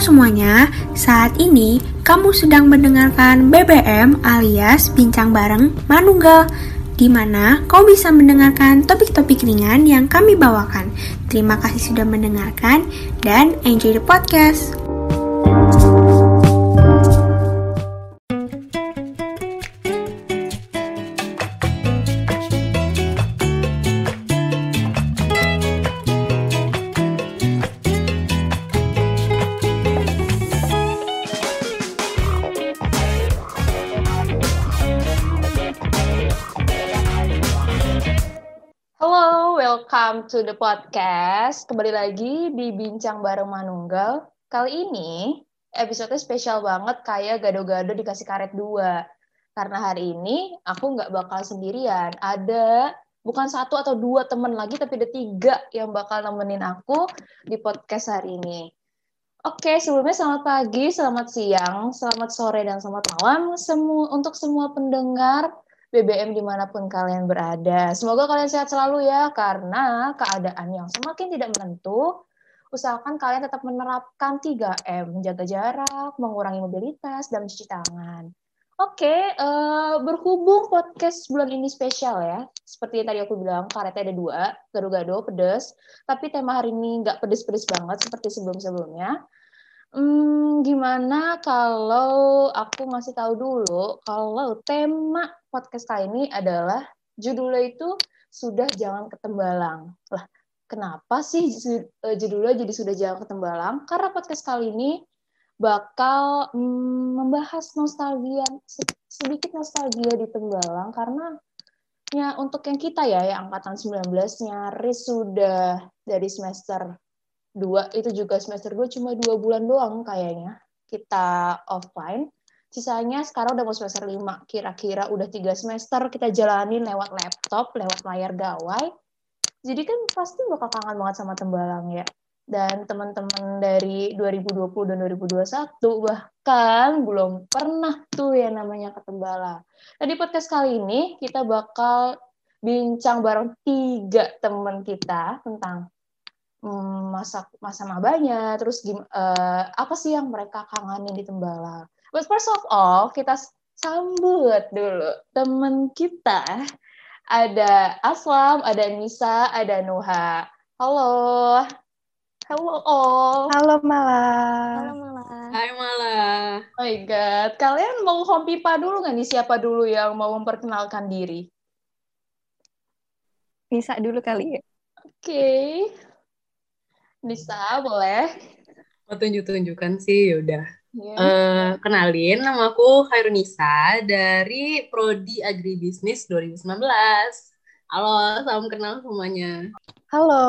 semuanya, saat ini kamu sedang mendengarkan BBM alias Bincang Bareng Manunggal di mana kau bisa mendengarkan topik-topik ringan yang kami bawakan. Terima kasih sudah mendengarkan dan enjoy the podcast. To the podcast. Kembali lagi di Bincang Bareng Manunggal. Kali ini episode spesial banget kayak gado-gado dikasih karet dua. Karena hari ini aku nggak bakal sendirian. Ada bukan satu atau dua temen lagi, tapi ada tiga yang bakal nemenin aku di podcast hari ini. Oke, sebelumnya selamat pagi, selamat siang, selamat sore, dan selamat malam semua untuk semua pendengar BBM di mana pun kalian berada. Semoga kalian sehat selalu ya, karena keadaan yang semakin tidak menentu, usahakan kalian tetap menerapkan 3M, menjaga jarak, mengurangi mobilitas, dan mencuci tangan. Oke, uh, berhubung podcast bulan ini spesial ya, seperti yang tadi aku bilang, karetnya ada dua, gado-gado, pedes, tapi tema hari ini nggak pedes-pedes banget seperti sebelum-sebelumnya. Hmm, gimana kalau aku ngasih tahu dulu kalau tema podcast kali ini adalah judulnya itu sudah jangan ketembalang. Lah, kenapa sih eh, judulnya jadi sudah jangan ketembalang? Karena podcast kali ini bakal hmm, membahas nostalgia sedikit nostalgia di Tembalang karena ya untuk yang kita ya yang angkatan 19 nyaris sudah dari semester dua itu juga semester dua cuma dua bulan doang kayaknya. Kita offline. Sisanya sekarang udah mau semester lima. Kira-kira udah tiga semester kita jalanin lewat laptop lewat layar gawai. Jadi kan pasti bakal kangen banget sama Tembalang ya. Dan teman-teman dari 2020 dan 2021 bahkan belum pernah tuh yang namanya ke Tembalang. Nah di podcast kali ini kita bakal bincang bareng tiga teman kita tentang masa masa mabanya, terus gim, uh, apa sih yang mereka kangenin di Tembalang. But first of all, kita sambut dulu teman kita. Ada Aslam, ada Nisa, ada Nuha. Halo. Halo all. Halo Mala. Halo Mala. Hai Mala. Oh my God. Kalian mau home pipa dulu nggak nih? Siapa dulu yang mau memperkenalkan diri? Bisa dulu kali ya. Oke. Okay. Bisa, boleh. Mau tunjuk-tunjukkan sih, yaudah. Yeah. Uh, kenalin, nama aku Khairunisa dari Prodi Agribisnis 2019. Halo, salam kenal semuanya. Halo,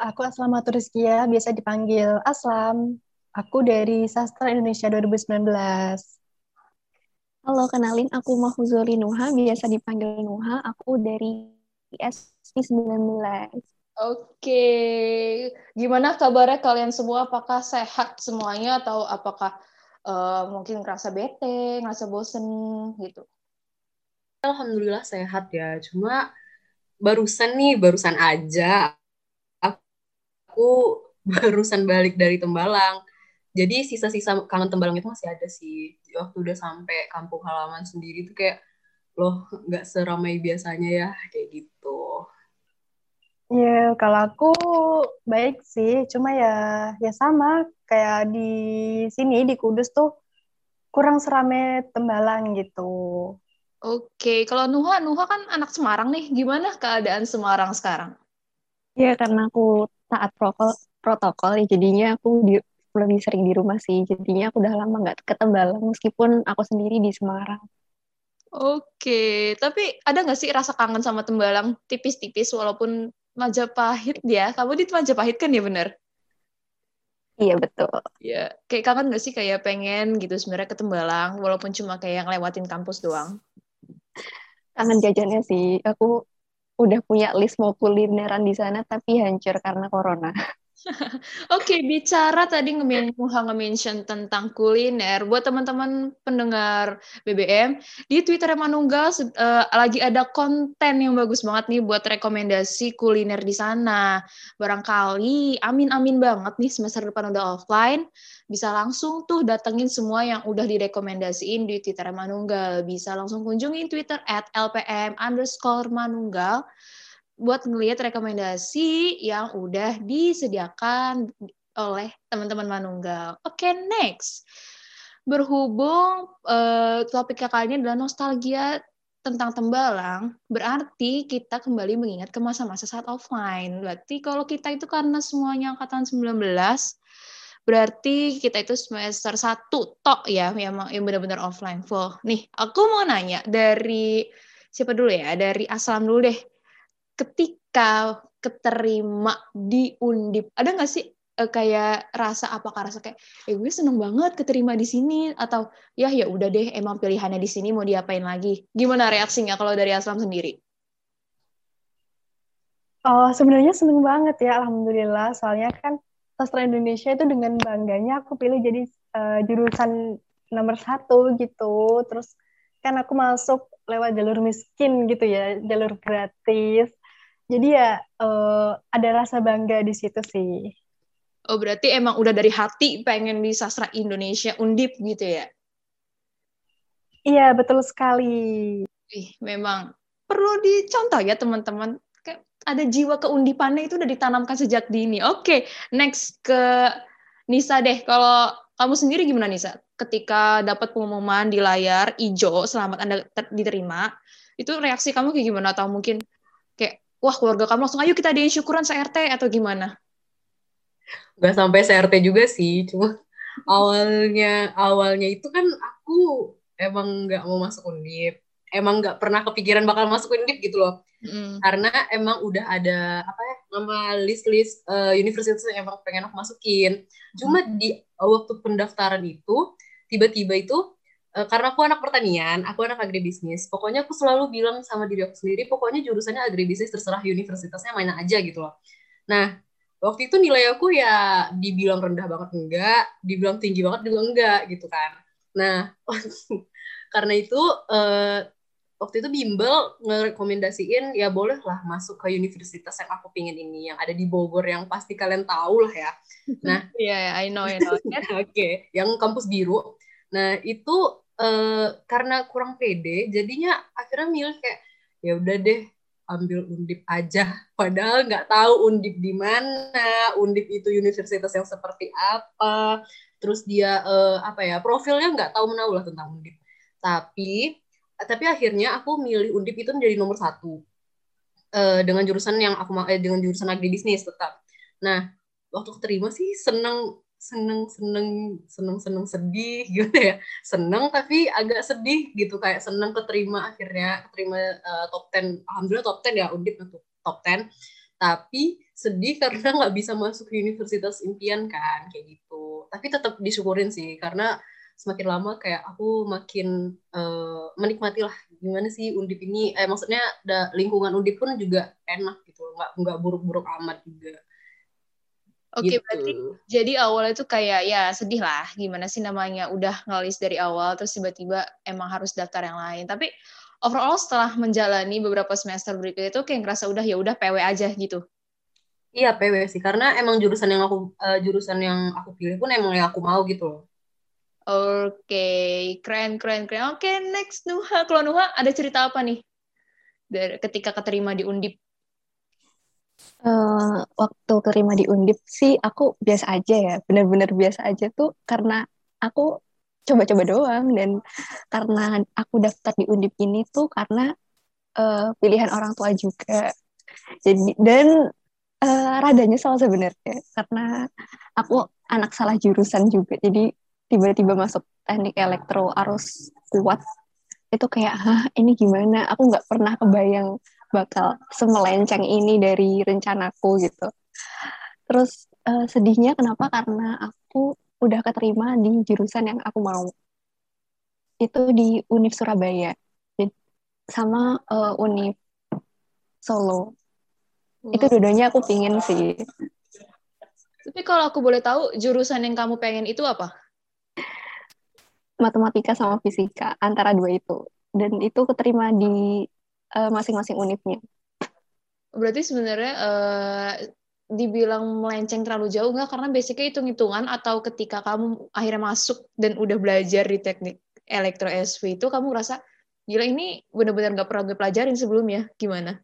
aku Aslam Rizkia, biasa dipanggil Aslam. Aku dari Sastra Indonesia 2019. Halo, kenalin aku Mahfuzuli Nuha, biasa dipanggil Nuha. Aku dari ISP 19. Oke, gimana kabarnya kalian semua? Apakah sehat semuanya atau apakah uh, mungkin ngerasa bete, ngerasa bosen gitu? Alhamdulillah sehat ya. Cuma barusan nih, barusan aja aku barusan balik dari Tembalang. Jadi sisa-sisa kangen Tembalang itu masih ada sih. Waktu udah sampai kampung halaman sendiri tuh kayak loh nggak seramai biasanya ya kayak gitu. Ya, kalau aku baik sih, cuma ya ya sama kayak di sini di Kudus tuh kurang serame Tembalang gitu. Oke, kalau Nuha, Nuha kan anak Semarang nih, gimana keadaan Semarang sekarang? Ya karena aku taat protokol, protokol ya jadinya aku di, lebih sering di rumah sih, jadinya aku udah lama nggak ke Tembalang meskipun aku sendiri di Semarang. Oke, tapi ada nggak sih rasa kangen sama Tembalang tipis-tipis walaupun Majapahit ya. Kamu di Majapahit kan ya bener? Iya betul. Ya, kayak kangen gak sih kayak pengen gitu sebenarnya ke Tembalang walaupun cuma kayak ngelewatin kampus doang. Kangen jajannya sih. Aku udah punya list mau kulineran di sana tapi hancur karena corona. Oke, bicara tadi nge-mention tentang kuliner, buat teman-teman pendengar BBM, di Twitter Manunggal uh, lagi ada konten yang bagus banget nih buat rekomendasi kuliner di sana. Barangkali amin-amin banget nih semester depan udah offline, bisa langsung tuh datengin semua yang udah direkomendasiin di Twitter Manunggal. Bisa langsung kunjungin Twitter at lpm underscore manunggal buat ngelihat rekomendasi yang udah disediakan oleh teman-teman Manunggal. Oke, okay, next. Berhubung uh, topik kali ini adalah nostalgia tentang Tembalang, berarti kita kembali mengingat ke masa-masa saat offline. Berarti kalau kita itu karena semuanya angkatan 19, berarti kita itu semester 1 tok ya, yang, yang benar-benar offline full. Nih, aku mau nanya dari siapa dulu ya? Dari Aslam dulu deh ketika keterima di Undip, ada nggak sih uh, kayak rasa apakah rasa kayak eh gue seneng banget keterima di sini atau ya ya udah deh emang pilihannya di sini mau diapain lagi? Gimana reaksinya kalau dari Aslam sendiri? Oh sebenarnya seneng banget ya alhamdulillah. Soalnya kan sastra Indonesia itu dengan bangganya aku pilih jadi uh, jurusan nomor satu gitu. Terus kan aku masuk lewat jalur miskin gitu ya jalur gratis jadi ya uh, ada rasa bangga di situ sih. Oh berarti emang udah dari hati pengen di sastra Indonesia undip gitu ya? Iya betul sekali. Ih, memang perlu dicontoh ya teman-teman. Ada jiwa keundipannya itu udah ditanamkan sejak dini. Oke, next ke Nisa deh. Kalau kamu sendiri gimana Nisa? Ketika dapat pengumuman di layar hijau selamat Anda diterima, itu reaksi kamu kayak gimana? Atau mungkin wah keluarga kamu langsung ayo kita adain syukuran se-RT atau gimana? Gak sampai se-RT juga sih, cuma awalnya awalnya itu kan aku emang nggak mau masuk undip, emang nggak pernah kepikiran bakal masuk undip gitu loh, mm. karena emang udah ada apa ya nama list-list uh, universitas yang emang pengen aku masukin, cuma mm. di waktu pendaftaran itu tiba-tiba itu uh, karena aku anak pertanian, aku anak agribisnis. Pokoknya aku selalu bilang sama diri aku sendiri, pokoknya jurusannya agribisnis terserah universitasnya mana aja gitu loh. Nah, waktu itu nilai aku ya dibilang rendah banget enggak, dibilang tinggi banget juga enggak gitu kan. Nah, karena itu uh, waktu itu bimbel ngerekomendasiin ya boleh lah masuk ke universitas yang aku pingin ini yang ada di Bogor yang pasti kalian tahu lah ya. Nah, iya, yeah, I know, I know. Oke, okay. yang kampus biru. Nah, itu uh, karena kurang pede jadinya akhirnya milih kayak ya udah deh ambil undip aja. Padahal nggak tahu undip di mana undip itu universitas yang seperti apa. Terus dia uh, apa ya profilnya nggak tahu menahu lah tentang undip. Tapi tapi akhirnya aku milih undip itu menjadi nomor satu. Uh, dengan jurusan yang aku eh, dengan jurusan agribisnis tetap. Nah waktu keterima sih seneng seneng seneng seneng seneng sedih gitu ya? Seneng tapi agak sedih gitu kayak seneng keterima akhirnya keterima uh, top 10 alhamdulillah top 10 ya undip untuk top 10 tapi sedih karena nggak bisa masuk universitas impian kan kayak gitu. Tapi tetap disyukurin sih karena semakin lama kayak aku makin uh, menikmati lah gimana sih undip ini. Eh maksudnya da, lingkungan undip pun juga enak gitu nggak nggak buruk-buruk amat juga Oke, okay, gitu. berarti jadi awalnya itu kayak ya sedih lah, gimana sih namanya udah ngelis dari awal terus tiba-tiba emang harus daftar yang lain. Tapi overall setelah menjalani beberapa semester berikutnya itu kayak ngerasa udah ya udah PW aja gitu. Iya PW sih, karena emang jurusan yang aku uh, jurusan yang aku pilih pun emang yang aku mau gitu loh. Oke, okay. keren keren keren. Oke, okay, next Nuha. Kalau Nuha ada cerita apa nih? Dari ketika keterima di Undip Uh, waktu terima di Undip sih aku biasa aja ya, benar-benar biasa aja tuh karena aku coba-coba doang dan karena aku daftar di Undip ini tuh karena uh, pilihan orang tua juga. Jadi dan uh, radanya salah sebenarnya karena aku anak salah jurusan juga. Jadi tiba-tiba masuk teknik elektro arus kuat itu kayak hah ini gimana? Aku nggak pernah kebayang bakal semelenceng ini dari rencanaku gitu. Terus uh, sedihnya kenapa? Karena aku udah keterima di jurusan yang aku mau. Itu di Univ Surabaya sama uh, Univ Solo. Itu dua aku pingin sih. Tapi kalau aku boleh tahu, jurusan yang kamu pengen itu apa? Matematika sama fisika, antara dua itu. Dan itu keterima di uh, masing-masing univnya. Berarti sebenarnya uh, dibilang melenceng terlalu jauh nggak? Karena basicnya hitung-hitungan atau ketika kamu akhirnya masuk dan udah belajar di teknik elektro SV itu, kamu rasa, gila ini benar-benar nggak pernah gue pelajarin sebelumnya. Gimana?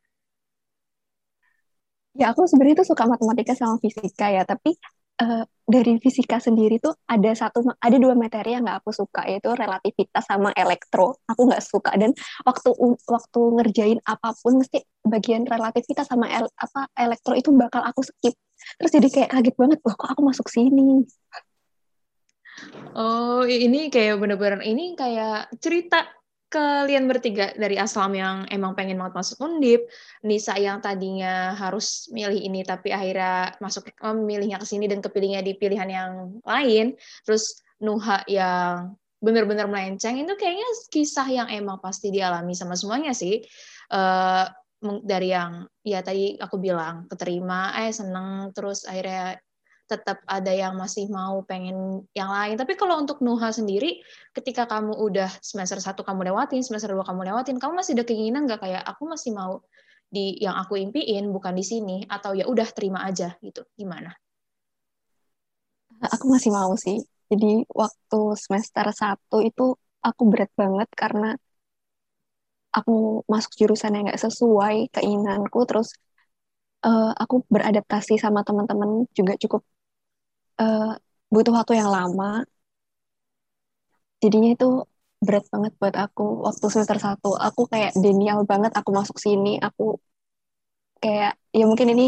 Ya aku sebenarnya tuh suka matematika sama fisika ya, tapi uh, dari fisika sendiri tuh ada satu ada dua materi yang nggak aku suka yaitu relativitas sama elektro. Aku nggak suka dan waktu waktu ngerjain apa pun mesti bagian relativitas sama el, apa elektro itu bakal aku skip. Terus jadi kayak kaget banget, loh kok aku masuk sini. Oh, ini kayak bener-bener ini kayak cerita kalian bertiga dari Aslam yang emang pengen banget masuk Undip, Nisa yang tadinya harus milih ini tapi akhirnya masuk memilihnya ke sini dan kepilihnya di pilihan yang lain, terus Nuha yang benar-benar melenceng itu kayaknya kisah yang emang pasti dialami sama semuanya sih. Uh, dari yang ya tadi aku bilang keterima, eh seneng terus akhirnya tetap ada yang masih mau pengen yang lain. Tapi kalau untuk Nuha sendiri, ketika kamu udah semester satu kamu lewatin, semester dua kamu lewatin, kamu masih ada keinginan nggak kayak aku masih mau di yang aku impiin bukan di sini atau ya udah terima aja gitu. Gimana? Aku masih mau sih. Jadi waktu semester satu itu aku berat banget karena aku masuk jurusan yang nggak sesuai keinginanku terus uh, aku beradaptasi sama teman-teman juga cukup uh, butuh waktu yang lama. Jadinya itu berat banget buat aku waktu semester satu. Aku kayak denial banget aku masuk sini aku kayak ya mungkin ini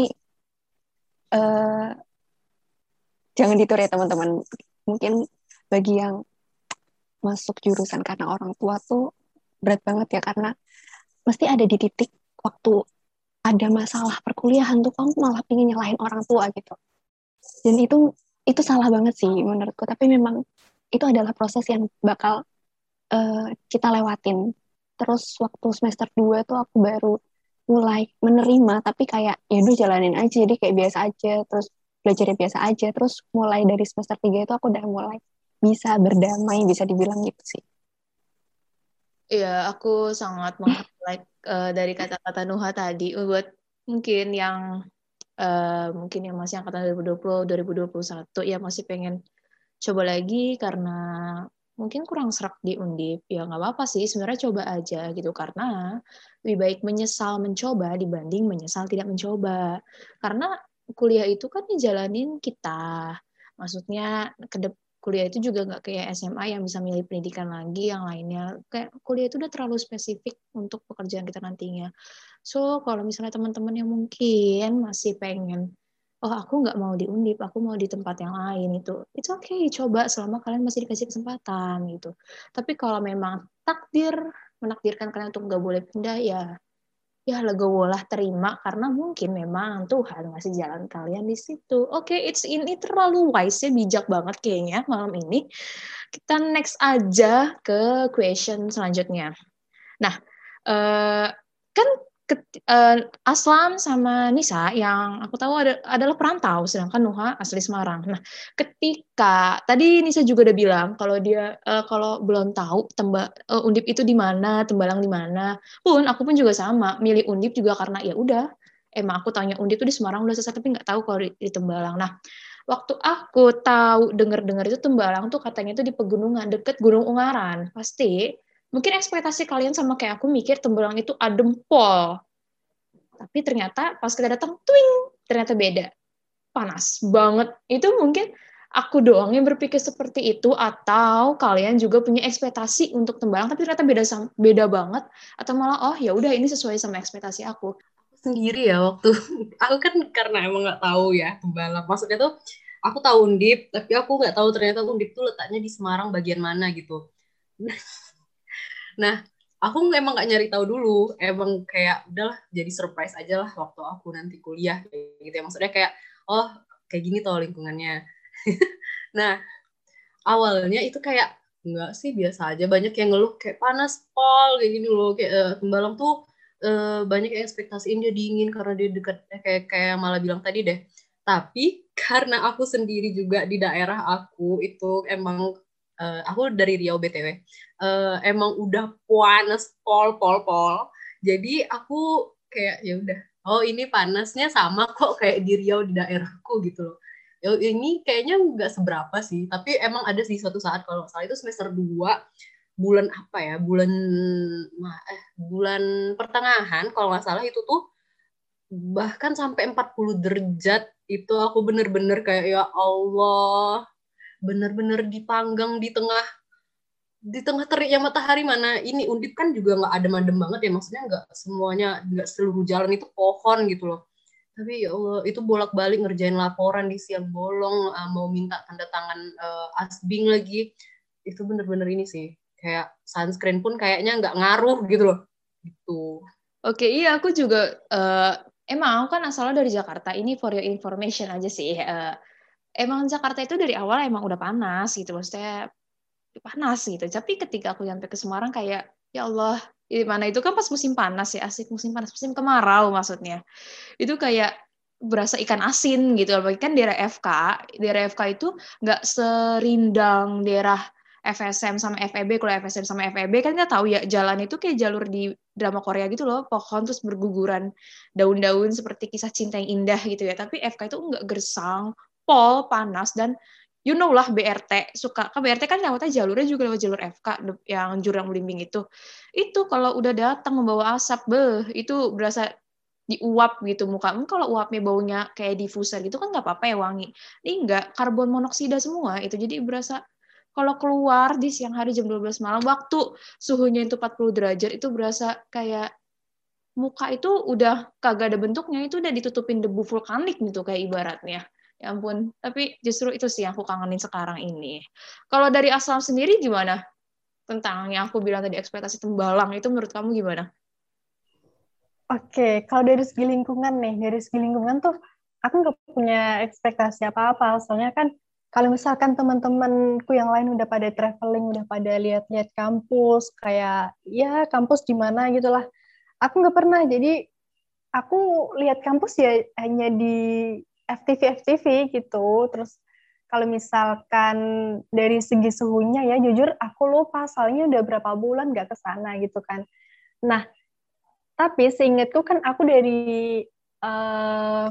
uh, jangan ditur ya teman-teman. Mungkin bagi yang masuk jurusan karena orang tua tuh berat banget ya karena mesti ada di titik waktu ada masalah perkuliahan tuh kamu malah ingin nyalahin orang tua gitu. Dan itu itu salah banget sih menurutku. Tapi memang itu adalah proses yang bakal uh, kita lewatin. Terus waktu semester 2 tuh aku baru mulai menerima tapi kayak ya udah jalanin aja jadi kayak biasa aja. Terus belajar biasa aja. Terus mulai dari semester 3 itu aku udah mulai bisa berdamai bisa dibilang gitu sih. Iya, aku sangat meng uh, eh, dari kata-kata Nuha tadi. Buat mungkin yang uh, mungkin yang masih angkatan 2020 2021 ya masih pengen coba lagi karena mungkin kurang serak di undip. Ya nggak apa-apa sih sebenarnya coba aja gitu. Karena lebih baik menyesal mencoba dibanding menyesal tidak mencoba. Karena kuliah itu kan dijalanin kita. Maksudnya ke kuliah itu juga nggak kayak SMA yang bisa milih pendidikan lagi yang lainnya. Kayak kuliah itu udah terlalu spesifik untuk pekerjaan kita nantinya. So kalau misalnya teman-teman yang mungkin masih pengen oh aku nggak mau di undip aku mau di tempat yang lain itu it's okay coba selama kalian masih dikasih kesempatan gitu. Tapi kalau memang takdir menakdirkan kalian untuk nggak boleh pindah ya ya legowolah terima karena mungkin memang Tuhan ngasih jalan kalian di situ. Oke, okay, it's ini terlalu wise ya bijak banget kayaknya malam ini. Kita next aja ke question selanjutnya. Nah, uh, kan uh, Aslam sama Nisa yang aku tahu ada, adalah perantau, sedangkan Nuha asli Semarang. Nah, ketika tadi Nisa juga udah bilang kalau dia uh, kalau belum tahu temba uh, Undip itu di mana, Tembalang di mana, pun aku pun juga sama, milih Undip juga karena ya udah, emang aku tanya Undip itu di Semarang udah selesai tapi nggak tahu kalau di, di Tembalang. Nah, waktu aku tahu dengar-dengar itu Tembalang tuh katanya itu di pegunungan deket Gunung Ungaran, pasti mungkin ekspektasi kalian sama kayak aku mikir Tembalang itu adem pol. Tapi ternyata pas kita datang, twing, ternyata beda. Panas banget. Itu mungkin aku doang yang berpikir seperti itu atau kalian juga punya ekspektasi untuk Tembalang tapi ternyata beda beda banget atau malah oh ya udah ini sesuai sama ekspektasi aku. Sendiri ya waktu aku kan karena emang nggak tahu ya Tembalang. Maksudnya tuh aku tahu Undip tapi aku nggak tahu ternyata Undip tuh letaknya di Semarang bagian mana gitu. Nah, aku emang gak nyari tahu dulu, emang kayak udahlah jadi surprise aja lah waktu aku nanti kuliah gitu ya. Maksudnya kayak oh kayak gini tau lingkungannya. nah, awalnya itu kayak enggak sih biasa aja. Banyak yang ngeluh kayak panas pol kayak gini loh. Kayak uh, Tembalang tuh uh, banyak yang ekspektasiin dia dingin karena dia dekat eh, kayak kayak malah bilang tadi deh. Tapi karena aku sendiri juga di daerah aku itu emang uh, aku dari Riau btw, uh, emang udah panas pol pol pol. Jadi aku kayak ya udah, oh ini panasnya sama kok kayak di Riau di daerahku gitu loh. Ya, ini kayaknya nggak seberapa sih, tapi emang ada sih suatu saat kalau salah itu semester 2 bulan apa ya bulan eh bulan pertengahan kalau nggak salah itu tuh bahkan sampai 40 derajat itu aku bener-bener kayak ya Allah bener-bener dipanggang di tengah di tengah teriknya matahari mana ini undip kan juga nggak adem-adem banget ya maksudnya nggak semuanya nggak seluruh jalan itu pohon gitu loh. Tapi ya Allah itu bolak-balik ngerjain laporan di siang bolong uh, mau minta tanda tangan uh, asbing lagi. Itu bener-bener ini sih kayak sunscreen pun kayaknya nggak ngaruh gitu loh. Gitu. Oke iya aku juga uh, emang aku kan asalnya dari Jakarta. Ini for your information aja sih uh, emang Jakarta itu dari awal emang udah panas gitu maksudnya panas gitu. Tapi ketika aku nyampe ke Semarang kayak ya Allah di mana? Itu kan pas musim panas ya asik musim panas musim kemarau maksudnya. Itu kayak berasa ikan asin gitu. Apalagi kan daerah FK daerah FK itu nggak serindang daerah FSM sama FEB kalau FSM sama FEB kan kita tahu ya jalan itu kayak jalur di drama Korea gitu loh pohon terus berguguran daun-daun seperti kisah cinta yang indah gitu ya. Tapi FK itu nggak gersang pol panas dan you know lah BRT suka ke BRT kan lewatnya jalurnya juga lewat jalur FK yang jurang belimbing itu. Itu kalau udah datang membawa asap beh itu berasa diuap gitu muka. Kalau uapnya baunya kayak diffuser gitu kan nggak apa-apa ya wangi. Ini enggak karbon monoksida semua itu jadi berasa kalau keluar di siang hari jam 12 malam waktu suhunya itu 40 derajat itu berasa kayak muka itu udah kagak ada bentuknya itu udah ditutupin debu vulkanik gitu kayak ibaratnya Ya ampun, tapi justru itu sih yang aku kangenin sekarang ini. Kalau dari asal sendiri gimana? Tentang yang aku bilang tadi ekspektasi tembalang itu menurut kamu gimana? Oke, kalau dari segi lingkungan nih, dari segi lingkungan tuh aku nggak punya ekspektasi apa-apa. Soalnya kan kalau misalkan teman-temanku yang lain udah pada traveling, udah pada lihat-lihat kampus, kayak ya kampus di mana gitulah. Aku nggak pernah, jadi aku lihat kampus ya hanya di FTV FTV gitu. Terus kalau misalkan dari segi suhunya ya jujur aku lupa soalnya udah berapa bulan nggak ke sana gitu kan. Nah tapi seingatku kan aku dari uh,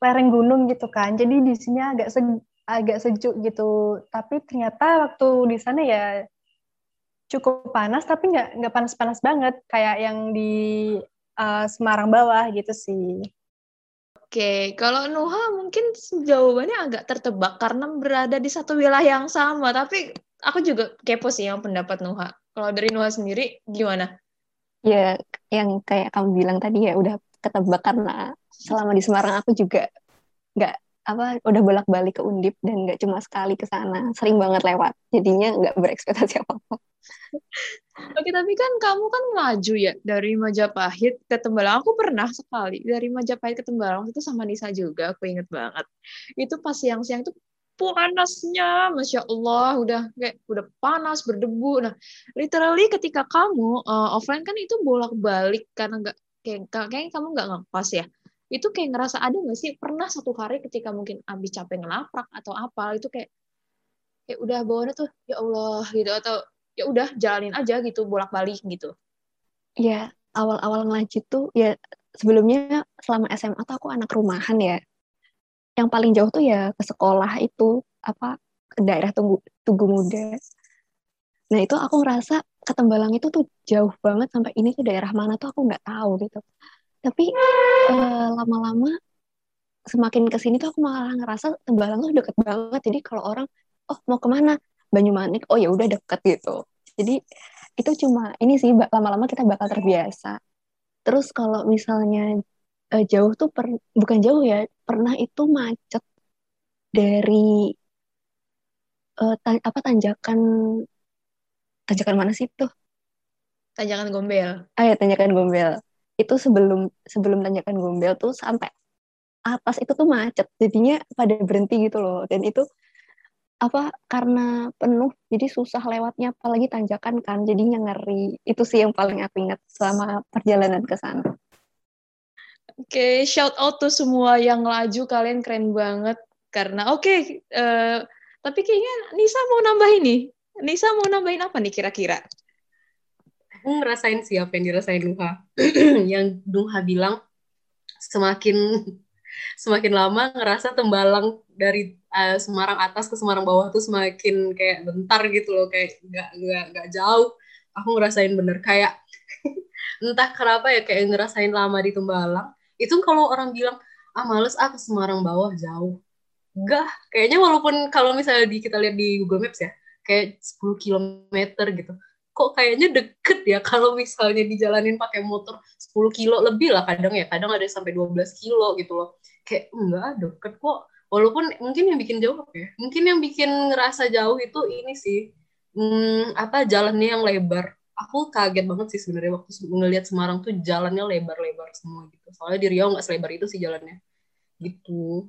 lereng gunung gitu kan. Jadi di sini agak se agak sejuk gitu. Tapi ternyata waktu di sana ya cukup panas tapi nggak nggak panas-panas banget kayak yang di uh, Semarang bawah gitu sih Oke, kalau Nuha mungkin jawabannya agak tertebak karena berada di satu wilayah yang sama. Tapi aku juga kepo sih yang pendapat Nuha. Kalau dari Nuha sendiri gimana? Ya, yang kayak kamu bilang tadi ya udah ketebak karena selama di Semarang aku juga nggak apa udah bolak-balik ke Undip dan nggak cuma sekali ke sana, sering banget lewat. Jadinya nggak berekspektasi apa-apa. Oke, tapi kan kamu kan maju ya dari Majapahit ke Tembalang. Aku pernah sekali dari Majapahit ke Tembalang itu sama Nisa juga, aku inget banget. Itu pas siang-siang itu panasnya, masya Allah, udah kayak udah panas berdebu. Nah, literally ketika kamu uh, offline kan itu bolak-balik karena nggak kayak kayaknya kamu nggak ngepas ya itu kayak ngerasa ada nggak sih? Pernah satu hari ketika mungkin abis capek ngelaprak atau apa itu kayak kayak udah bawaannya tuh ya Allah gitu atau ya udah jalanin aja gitu bolak-balik gitu. Ya awal-awal ngaji tuh ya sebelumnya selama SMA tuh aku anak rumahan ya. Yang paling jauh tuh ya ke sekolah itu apa ke daerah Tugu, Tugu Muda. Nah itu aku ngerasa ke Tembalang itu tuh jauh banget sampai ini tuh daerah mana tuh aku nggak tahu gitu tapi uh, lama-lama semakin ke sini tuh aku malah ngerasa Tembalang tuh deket banget. Jadi kalau orang oh mau ke mana? Banyumanik oh ya udah deket gitu. Jadi itu cuma ini sih lama-lama kita bakal terbiasa. Terus kalau misalnya uh, jauh tuh per, bukan jauh ya pernah itu macet dari uh, ta apa tanjakan tanjakan mana sih tuh? Tanjakan Gombel. Ah ya tanjakan Gombel itu sebelum sebelum tanjakan Gombel tuh sampai atas itu tuh macet jadinya pada berhenti gitu loh dan itu apa karena penuh jadi susah lewatnya apalagi tanjakan kan jadinya ngeri itu sih yang paling aku ingat selama perjalanan ke sana Oke, shout out tuh semua yang laju, kalian keren banget. Karena oke, okay, uh, eh, tapi kayaknya Nisa mau nambah ini. Nisa mau nambahin apa nih kira-kira? Aku ngerasain siapa yang dirasain Nuha. yang Nuha bilang semakin semakin lama ngerasa tembalang dari uh, Semarang atas ke Semarang bawah tuh semakin kayak bentar gitu loh kayak nggak nggak nggak jauh. Aku ngerasain bener kayak entah kenapa ya kayak ngerasain lama di Tembalang. Itu kalau orang bilang ah males ah ke Semarang bawah jauh. Enggak kayaknya walaupun kalau misalnya di kita lihat di Google Maps ya kayak 10 km gitu kok kayaknya deket ya kalau misalnya dijalanin pakai motor 10 kilo lebih lah kadang ya. Kadang ada sampai 12 kilo gitu loh. Kayak enggak deket kok. Walaupun mungkin yang bikin jauh ya. Mungkin yang bikin ngerasa jauh itu ini sih. Hmm, apa jalannya yang lebar. Aku kaget banget sih sebenarnya waktu ngelihat Semarang tuh jalannya lebar-lebar semua gitu. Soalnya di Riau nggak selebar itu sih jalannya. Gitu.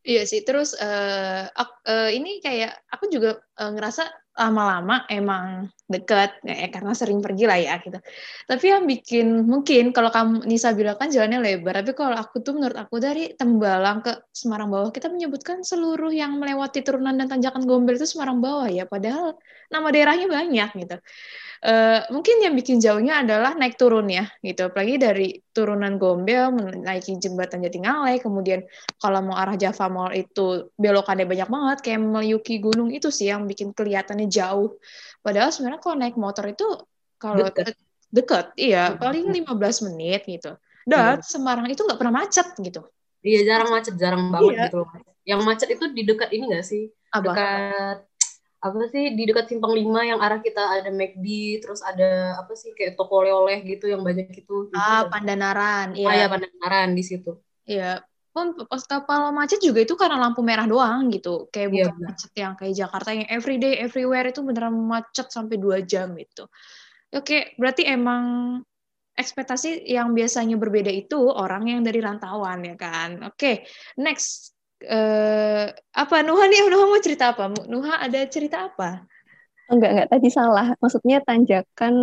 Iya sih, terus uh, uh, ini kayak aku juga uh, ngerasa lama-lama emang deket ya, karena sering pergi lah ya gitu. Tapi yang bikin mungkin kalau kamu Nisa bilang kan jalannya lebar, tapi kalau aku tuh menurut aku dari Tembalang ke Semarang bawah kita menyebutkan seluruh yang melewati turunan dan tanjakan Gombel itu Semarang bawah ya, padahal nama daerahnya banyak gitu. Uh, mungkin yang bikin jauhnya adalah naik turun ya gitu. Apalagi dari turunan Gombel menaiki jembatan Jatingalai kemudian kalau mau arah Java Mall itu belokannya banyak banget kayak meliuki gunung itu sih yang bikin kelihatannya jauh. Padahal sebenarnya kalau naik motor itu kalau deket, deket iya paling 15 menit gitu. Dan iya. Semarang itu nggak pernah macet gitu. Iya jarang macet jarang banget iya. gitu yang macet itu di dekat ini nggak sih? Apa? dekat apa sih di dekat simpang lima yang arah kita ada McD terus ada apa sih kayak toko oleh-oleh gitu yang banyak itu. Ah Pandanaran iya. Ah, ya Pandanaran di situ. Iya. Pun pas kapal macet juga itu karena lampu merah doang gitu. Kayak iya, bukan iya, macet yang kayak Jakarta yang everyday everywhere itu beneran macet sampai dua jam itu oke berarti emang ekspektasi yang biasanya berbeda itu orang yang dari rantauan ya kan? Oke next uh, apa Nuha nih Nuha mau cerita apa Nuha ada cerita apa enggak enggak tadi salah maksudnya tanjakan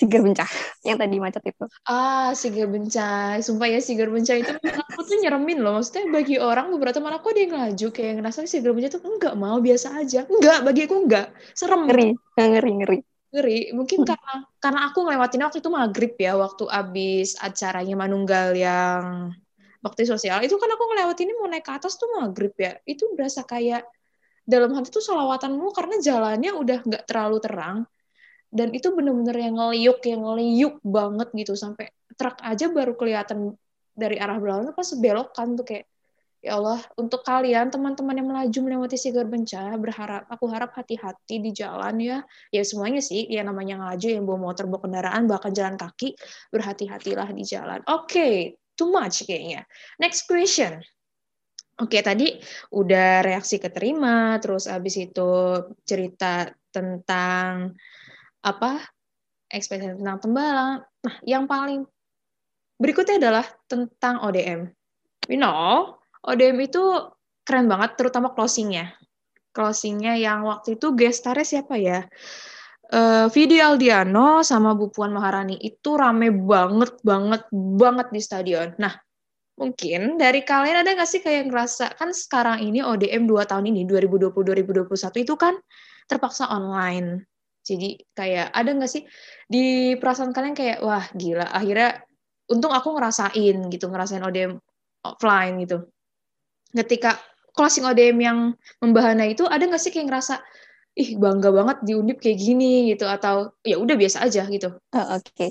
Sigar Bencah yang tadi macet itu. Ah, Sigar Bencah. Sumpah ya Sigar Bencah itu aku tuh nyeremin loh. Maksudnya bagi orang beberapa teman aku ada yang ngelaju kayak ngerasa Sigar Bencah itu enggak mau biasa aja. Enggak, bagi aku enggak. Serem. Ngeri, ngeri, ngeri. Ngeri. Mungkin hmm. karena karena aku ngelewatin waktu itu maghrib ya, waktu abis acaranya Manunggal yang bakti sosial itu kan aku ngelewat ini mau naik ke atas tuh maghrib ya. Itu berasa kayak dalam hati tuh solawatanmu karena jalannya udah nggak terlalu terang. Dan itu bener-bener yang ngeliuk yang ngeliuk banget gitu. Sampai truk aja baru kelihatan dari arah belakang pas belokan tuh kayak ya Allah untuk kalian teman-teman yang melaju melewati sigar bencana berharap aku harap hati-hati di jalan ya. Ya semuanya sih yang namanya ngelaju yang bawa motor bawa kendaraan bahkan jalan kaki berhati-hatilah di jalan. Oke. okay too much kayaknya. Next question. Oke, tadi udah reaksi keterima, terus abis itu cerita tentang apa? Ekspektasi tentang tembalang. Nah, yang paling berikutnya adalah tentang ODM. We know, ODM itu keren banget, terutama closingnya. Closingnya yang waktu itu gestarnya siapa ya? Uh, Vidi Aldiano sama Bu Puan Maharani itu rame banget banget banget di stadion. Nah, mungkin dari kalian ada nggak sih kayak ngerasa kan sekarang ini ODM 2 tahun ini 2020-2021 itu kan terpaksa online. Jadi kayak ada nggak sih di perasaan kalian kayak wah gila akhirnya untung aku ngerasain gitu ngerasain ODM offline gitu. Ketika closing ODM yang membahana itu ada nggak sih kayak ngerasa ih bangga banget di Undip kayak gini gitu atau ya udah biasa aja gitu. Oh, Oke. Okay.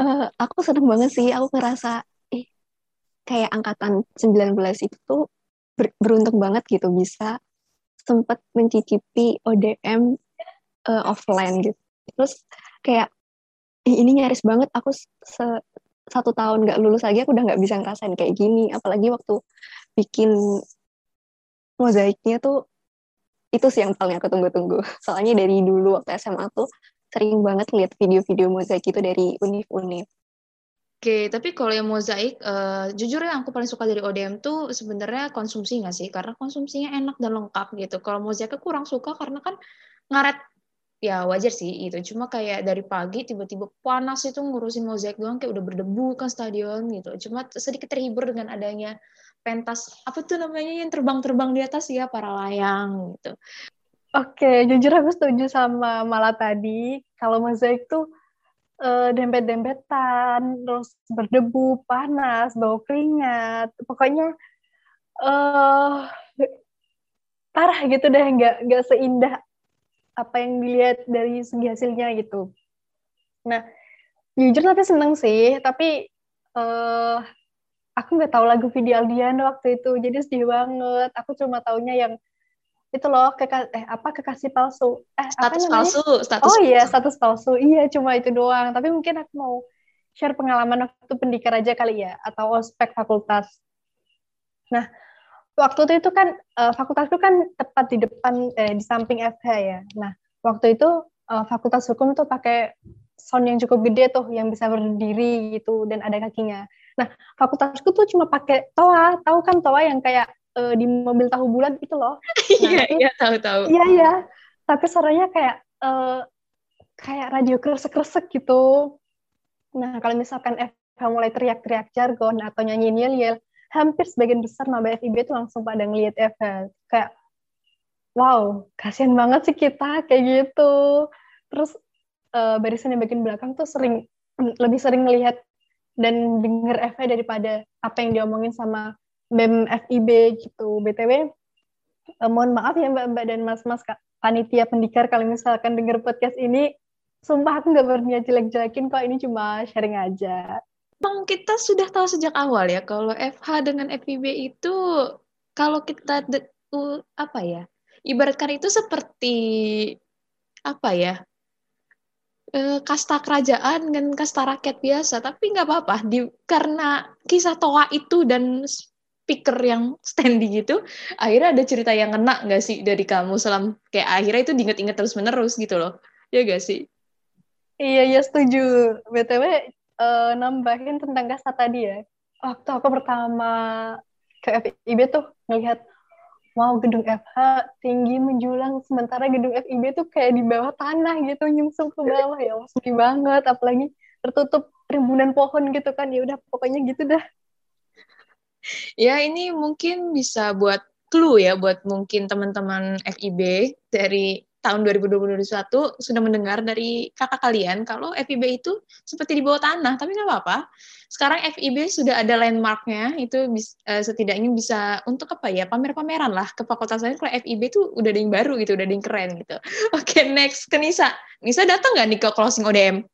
Uh, eh, aku seneng banget sih, aku ngerasa ih kayak angkatan 19 itu ber beruntung banget gitu bisa sempat mencicipi ODM uh, eh, offline gitu. Terus kayak ih, ini nyaris banget aku se satu tahun nggak lulus lagi aku udah nggak bisa ngerasain kayak gini apalagi waktu bikin mozaiknya tuh itu sih yang paling aku tunggu-tunggu. Soalnya dari dulu waktu SMA tuh sering banget lihat video-video mozaik itu dari univ-univ. Oke, tapi kalau yang mozaik, uh, jujur yang aku paling suka dari ODM tuh sebenarnya konsumsi nggak sih? Karena konsumsinya enak dan lengkap gitu. Kalau mozaiknya kurang suka karena kan ngaret ya wajar sih itu cuma kayak dari pagi tiba-tiba panas itu ngurusin mozaik doang kayak udah berdebu kan stadion gitu cuma sedikit terhibur dengan adanya pentas apa tuh namanya yang terbang-terbang di atas ya para layang gitu Oke, jujur aku setuju sama Mala tadi. Kalau mozaik tuh uh, dempet-dempetan, terus berdebu, panas, bau keringat. Pokoknya uh, parah gitu deh, nggak nggak seindah apa yang dilihat dari segi hasilnya gitu. Nah, jujur tapi seneng sih, tapi uh, aku nggak tahu lagu video Aldian waktu itu, jadi sedih banget. Aku cuma taunya yang itu loh keka eh apa kekasih palsu eh status apa palsu status oh iya status palsu iya cuma itu doang tapi mungkin aku mau share pengalaman waktu pendikar aja kali ya atau ospek fakultas nah waktu itu kan uh, fakultas itu kan tepat di depan eh, di samping FH ya. Nah, waktu itu uh, fakultas hukum tuh pakai sound yang cukup gede tuh yang bisa berdiri gitu dan ada kakinya. Nah, fakultasku tuh cuma pakai toa, tahu kan toa yang kayak uh, di mobil tahu bulat itu loh. Iya, iya, tahu-tahu. Iya, iya. Tapi suaranya kayak uh, kayak radio kresek-kresek gitu. Nah, kalau misalkan FH mulai teriak-teriak jargon atau nyanyi yel-yel, hampir sebagian besar maba FIB itu langsung pada ngelihat Eva kayak wow kasihan banget sih kita kayak gitu terus uh, barisan yang bagian belakang tuh sering lebih sering ngelihat dan denger Eva daripada apa yang diomongin sama BEM FIB gitu. Btw uh, mohon maaf ya mbak-mbak dan mas-mas panitia pendikar kalau misalkan denger podcast ini sumpah aku nggak berniat jelek-jelekin kok ini cuma sharing aja. Memang kita sudah tahu sejak awal ya kalau FH dengan FIB itu kalau kita uh, apa ya ibaratkan itu seperti apa ya uh, kasta kerajaan dengan kasta rakyat biasa tapi nggak apa-apa. Di karena kisah toa itu dan speaker yang standing gitu akhirnya ada cerita yang kena nggak sih dari kamu? Selam kayak akhirnya itu diinget-inget terus menerus gitu loh. Ya gak sih? Iya iya setuju. Btw uh, nambahin tentang kasta tadi ya. Waktu aku pertama ke FIB tuh ngelihat wow gedung FH tinggi menjulang. Sementara gedung FIB tuh kayak di bawah tanah gitu nyungsung ke bawah. Ya sepi banget. Apalagi tertutup rimbunan pohon gitu kan. Ya udah pokoknya gitu dah. Ya ini mungkin bisa buat clue ya buat mungkin teman-teman FIB dari tahun 2021 sudah mendengar dari kakak kalian kalau FIB itu seperti di bawah tanah, tapi nggak apa-apa. Sekarang FIB sudah ada landmarknya, itu bis, uh, setidaknya bisa untuk apa ya pamer-pameran lah ke fakultas lain. Kalau FIB itu udah ada yang baru gitu, udah ada yang keren gitu. Oke, okay, next ke Nisa. Nisa datang nggak nih ke closing ODM?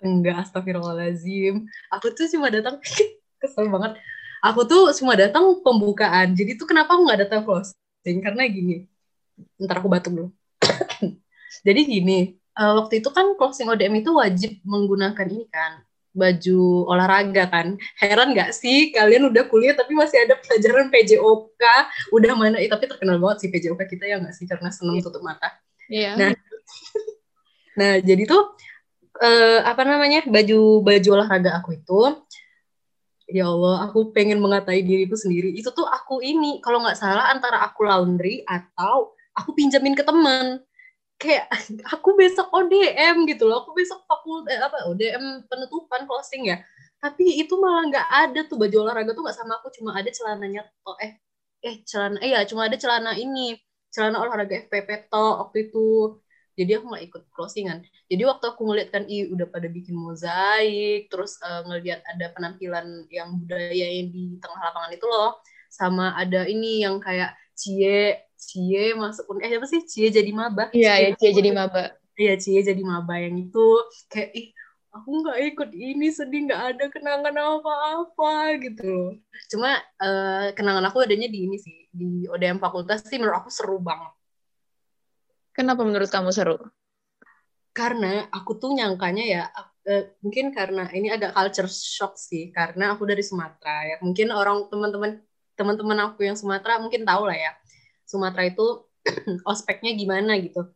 Enggak, astagfirullahaladzim. Aku tuh cuma datang, kesel banget. Aku tuh cuma datang pembukaan. Jadi tuh kenapa aku nggak datang closing? Karena gini, ntar aku batuk dulu. Jadi gini, uh, waktu itu kan closing ODM itu wajib menggunakan ini kan, baju olahraga kan. Heran nggak sih kalian udah kuliah tapi masih ada pelajaran PJOK, udah mana, eh, tapi terkenal banget sih PJOK kita ya nggak sih, karena seneng tutup mata. Iya. Nah, nah jadi tuh, uh, apa namanya, baju baju olahraga aku itu, ya Allah, aku pengen mengatai diriku sendiri. Itu tuh aku ini, kalau nggak salah antara aku laundry atau aku pinjamin ke teman kayak aku besok ODM gitu loh. Aku besok fakultas eh, apa ODM penutupan closing ya. Tapi itu malah nggak ada tuh. Baju olahraga tuh nggak sama aku. Cuma ada celananya oh eh eh celana eh ya cuma ada celana ini. Celana olahraga FPP to waktu itu. Jadi aku nggak ikut closingan. Jadi waktu aku ngeliat kan i udah pada bikin mozaik. Terus uh, ngeliat ada penampilan yang budaya yang di tengah lapangan itu loh. Sama ada ini yang kayak cie Cie masuk eh apa sih? Cie jadi maba. Iya ya Cie jadi maba. Iya Cie jadi maba yang itu kayak ih aku nggak ikut ini sedih nggak ada kenangan apa-apa gitu cuma uh, kenangan aku adanya di ini sih di ODM fakultas sih menurut aku seru banget. Kenapa menurut kamu seru? Karena aku tuh nyangkanya ya uh, mungkin karena ini agak culture shock sih karena aku dari Sumatera ya. Mungkin orang teman-teman teman-teman aku yang Sumatera mungkin tahu lah ya Sumatera itu ospeknya gimana gitu.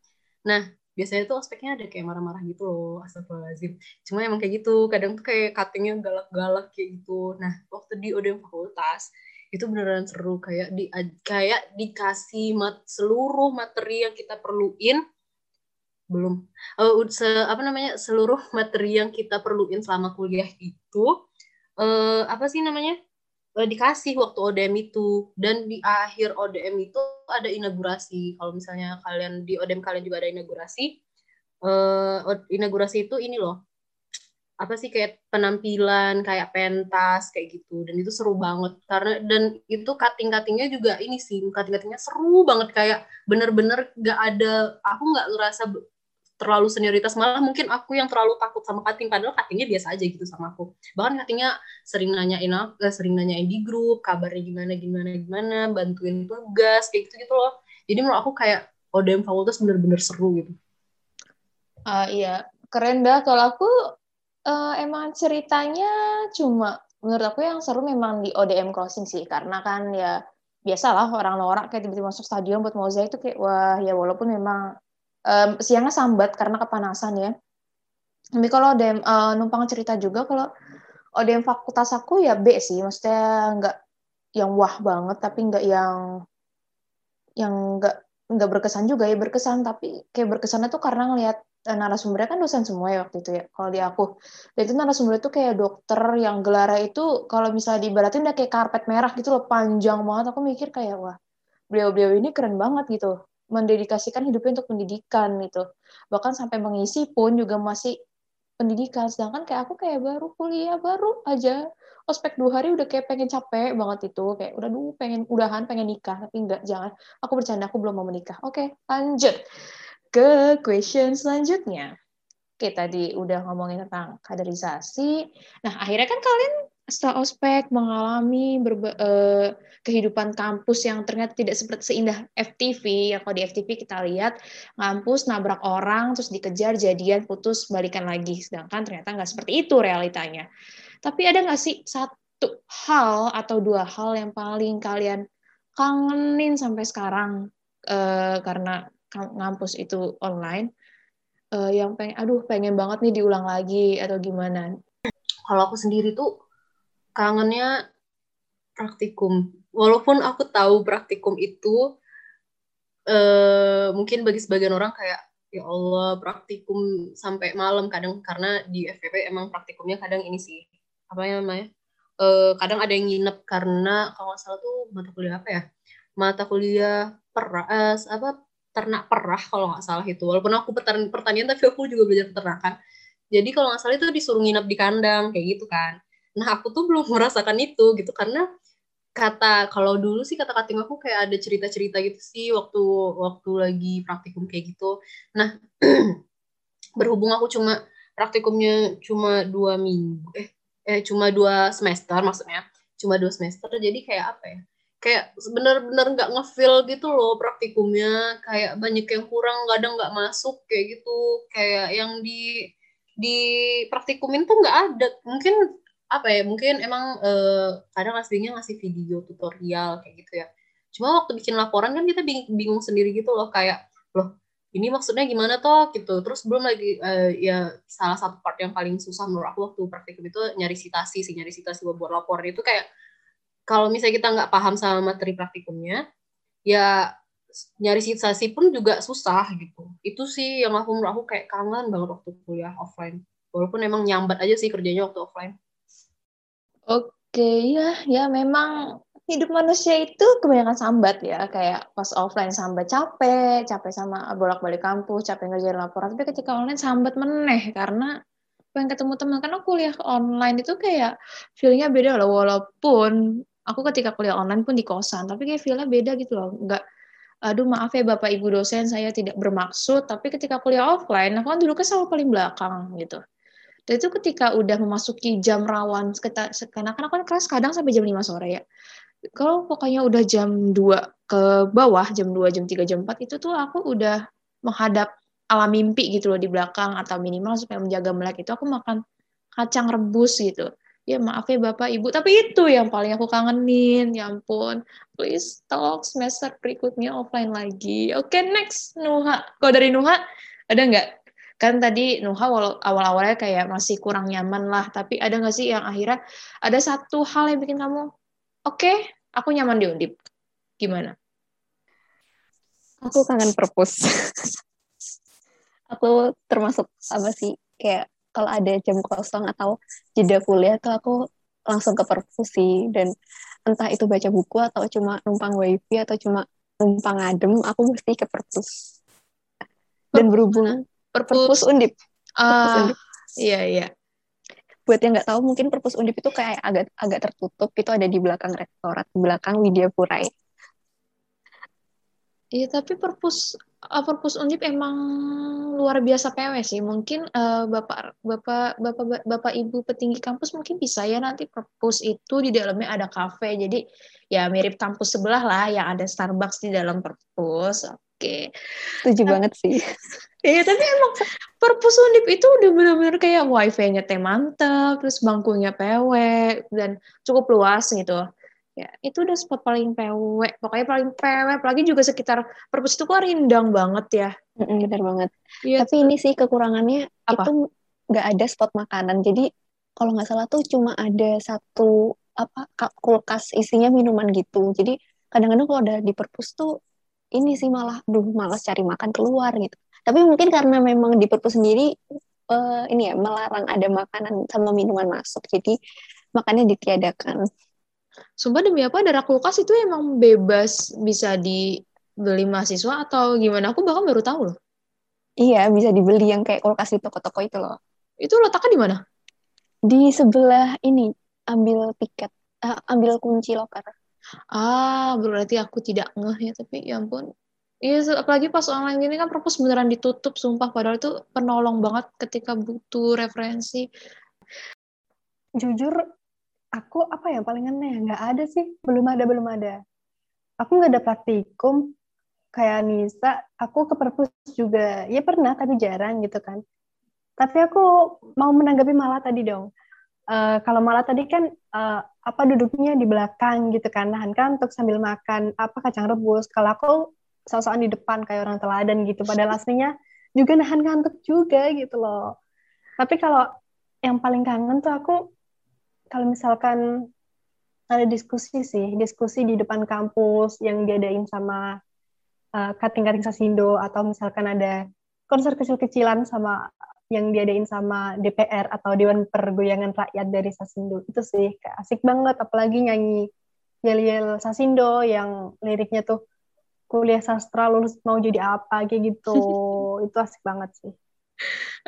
Nah, biasanya tuh ospeknya ada kayak marah-marah gitu loh, astagfirullahaladzim. Cuma emang kayak gitu, kadang tuh kayak cuttingnya galak-galak kayak gitu. Nah, waktu di ODM fakultas, itu beneran seru kayak di kayak dikasih mat, seluruh materi yang kita perluin belum uh, se apa namanya seluruh materi yang kita perluin selama kuliah itu uh, apa sih namanya uh, dikasih waktu ODM itu dan di akhir ODM itu ada inaugurasi. Kalau misalnya kalian di ODM kalian juga ada inaugurasi. Uh, inaugurasi itu ini loh. Apa sih kayak penampilan kayak pentas kayak gitu. Dan itu seru banget. Karena dan itu cutting cuttingnya juga ini sih. Cutting cuttingnya seru banget. Kayak bener-bener gak ada aku nggak ngerasa terlalu senioritas malah mungkin aku yang terlalu takut sama cutting padahal cuttingnya biasa aja gitu sama aku. Bahkan cuttingnya sering nanyain aku eh, sering nanyain di grup kabarnya gimana gimana gimana bantuin tugas kayak gitu gitu loh. Jadi menurut aku kayak ODM fakultas bener-bener seru gitu. Uh, iya. Keren dah kalau aku uh, emang ceritanya cuma menurut aku yang seru memang di ODM Crossing sih. Karena kan ya biasalah orang norak kayak tiba-tiba masuk stadion buat mozaik itu kayak wah ya walaupun memang um, siangnya sambat karena kepanasan ya. Tapi kalau ODM uh, numpang cerita juga kalau ODM fakultas aku ya B sih. Maksudnya nggak yang wah banget tapi nggak yang yang nggak nggak berkesan juga ya berkesan. Tapi kayak berkesannya tuh karena ngelihat Eh, narasumbernya kan dosen semua ya waktu itu ya kalau di aku. Dan itu narasumber itu kayak dokter yang gelarnya itu kalau misalnya diibaratin udah kayak karpet merah gitu loh panjang banget. Aku mikir kayak wah beliau-beliau ini keren banget gitu mendedikasikan hidupnya untuk pendidikan gitu. Bahkan sampai mengisi pun juga masih pendidikan. Sedangkan kayak aku kayak baru kuliah baru aja ospek dua hari udah kayak pengen capek banget itu. Kayak udah dulu pengen udahan pengen nikah. Tapi enggak jangan. Aku bercanda aku belum mau menikah. Oke lanjut ke question selanjutnya. Oke, tadi udah ngomongin tentang kaderisasi. Nah, akhirnya kan kalian setelah ospek mengalami berba, eh, kehidupan kampus yang ternyata tidak seperti seindah FTV. Ya, kalau di FTV kita lihat kampus nabrak orang, terus dikejar, jadian, putus, balikan lagi. Sedangkan ternyata nggak seperti itu realitanya. Tapi ada nggak sih satu hal atau dua hal yang paling kalian kangenin sampai sekarang eh, karena ngampus itu online uh, yang pengen aduh pengen banget nih diulang lagi atau gimana kalau aku sendiri tuh kangennya praktikum. Walaupun aku tahu praktikum itu uh, mungkin bagi sebagian orang kayak ya Allah praktikum sampai malam. Kadang karena di FPP emang praktikumnya kadang ini sih apa namanya uh, kadang ada yang nginep karena kalau nggak salah tuh mata kuliah apa ya? Mata kuliah peras apa ternak perah kalau nggak salah itu. Walaupun aku pertanian, tapi aku juga belajar peternakan. Jadi kalau nggak salah itu disuruh nginap di kandang kayak gitu kan nah aku tuh belum merasakan itu gitu. Karena kata kalau dulu sih kata kating aku kayak ada cerita-cerita gitu sih waktu waktu lagi praktikum kayak gitu. Nah berhubung aku cuma praktikumnya cuma dua minggu eh eh cuma dua semester maksudnya cuma dua semester jadi kayak apa ya kayak bener-bener nggak ngefeel gitu loh praktikumnya. Kayak banyak yang kurang kadang nggak masuk kayak gitu. Kayak yang di di praktikumin tuh nggak ada. Mungkin apa ya mungkin emang eh, kadang aslinya ngasih video tutorial kayak gitu ya cuma waktu bikin laporan kan kita bingung, bingung sendiri gitu loh kayak loh ini maksudnya gimana toh gitu terus belum lagi uh, ya salah satu part yang paling susah menurut aku waktu praktikum itu nyari citasi sih nyari citasi buat, buat laporan itu kayak kalau misalnya kita nggak paham sama materi praktikumnya, ya nyari sensasi pun juga susah gitu. Itu sih yang aku menurut aku kayak kangen banget waktu kuliah offline. Walaupun emang nyambat aja sih kerjanya waktu offline. Oke, ya, ya memang hidup manusia itu kebanyakan sambat ya. Kayak pas offline sambat capek, capek sama bolak-balik kampus, capek ngerjain laporan. Tapi ketika online sambat meneh karena pengen ketemu teman. Karena kuliah online itu kayak feelnya beda loh. Walaupun aku ketika kuliah online pun di kosan tapi kayak feelnya beda gitu loh nggak aduh maaf ya bapak ibu dosen saya tidak bermaksud tapi ketika kuliah offline aku kan dulu kan selalu paling belakang gitu dan itu ketika udah memasuki jam rawan karena kan aku kan kelas kadang sampai jam 5 sore ya kalau pokoknya udah jam 2 ke bawah jam 2 jam 3 jam 4 itu tuh aku udah menghadap alam mimpi gitu loh di belakang atau minimal supaya menjaga melek itu aku makan kacang rebus gitu ya maaf ya Bapak Ibu, tapi itu yang paling aku kangenin, ya ampun. Please talk semester berikutnya offline lagi. Oke, okay, next Nuha. Kalau dari Nuha, ada nggak? Kan tadi Nuha awal-awalnya kayak masih kurang nyaman lah, tapi ada nggak sih yang akhirnya ada satu hal yang bikin kamu, oke, okay, aku nyaman di Undip. Gimana? Aku kangen perpus. aku termasuk apa sih kayak kalau ada jam kosong atau jeda kuliah tuh aku langsung ke perpus sih dan entah itu baca buku atau cuma numpang wifi atau cuma numpang adem aku mesti ke perpus dan berhubung perpus, undip perpus ah iya iya buat yang nggak tahu mungkin perpus undip itu kayak agak agak tertutup itu ada di belakang rektorat di belakang Widya Purai Iya, tapi perpus uh, perpus undip emang luar biasa PW sih. Mungkin uh, bapak bapak bapak bapak ibu petinggi kampus mungkin bisa ya nanti perpus itu di dalamnya ada kafe. Jadi ya mirip kampus sebelah lah yang ada Starbucks di dalam perpus. Oke. Okay. Setuju banget sih. Iya, tapi emang perpus undip itu udah benar-benar kayak wifi-nya teh mantap, terus bangkunya PW dan cukup luas gitu ya itu udah spot paling PW pokoknya paling PW apalagi juga sekitar perpus itu kan rindang banget ya mm benar banget ya. tapi ini sih kekurangannya Apa? itu nggak ada spot makanan jadi kalau nggak salah tuh cuma ada satu apa kulkas isinya minuman gitu jadi kadang-kadang kalau ada di perpus tuh ini sih malah duh malas cari makan keluar gitu tapi mungkin karena memang di perpus sendiri uh, ini ya melarang ada makanan sama minuman masuk jadi makannya ditiadakan Sumpah demi apa darah kulkas itu emang bebas bisa dibeli mahasiswa atau gimana? Aku bahkan baru tahu loh. Iya, bisa dibeli yang kayak kulkas di toko-toko itu loh. Itu letaknya di mana? Di sebelah ini, ambil tiket, uh, ambil kunci loker. Ah, berarti aku tidak ngeh ya, tapi ya ampun. Iya, apalagi pas online gini kan perpus beneran ditutup, sumpah. Padahal itu penolong banget ketika butuh referensi. Jujur, aku apa ya paling aneh nggak ada sih belum ada belum ada aku nggak ada praktikum kayak Nisa aku ke perpus juga ya pernah tapi jarang gitu kan tapi aku mau menanggapi malah tadi dong uh, kalau malah tadi kan uh, apa duduknya di belakang gitu kan nahan kantuk sambil makan apa kacang rebus. Kalau aku sosokan di depan kayak orang teladan gitu. Padahal aslinya juga nahan kantuk juga gitu loh. Tapi kalau yang paling kangen tuh aku kalau misalkan ada diskusi sih, diskusi di depan kampus yang diadain sama uh, kating-kating Sasindo atau misalkan ada konser kecil-kecilan sama yang diadain sama DPR atau Dewan Pergoyangan Rakyat dari Sasindo itu sih kayak asik banget apalagi nyanyi yel-yel Sasindo yang liriknya tuh kuliah sastra lulus mau jadi apa kayak gitu itu asik banget sih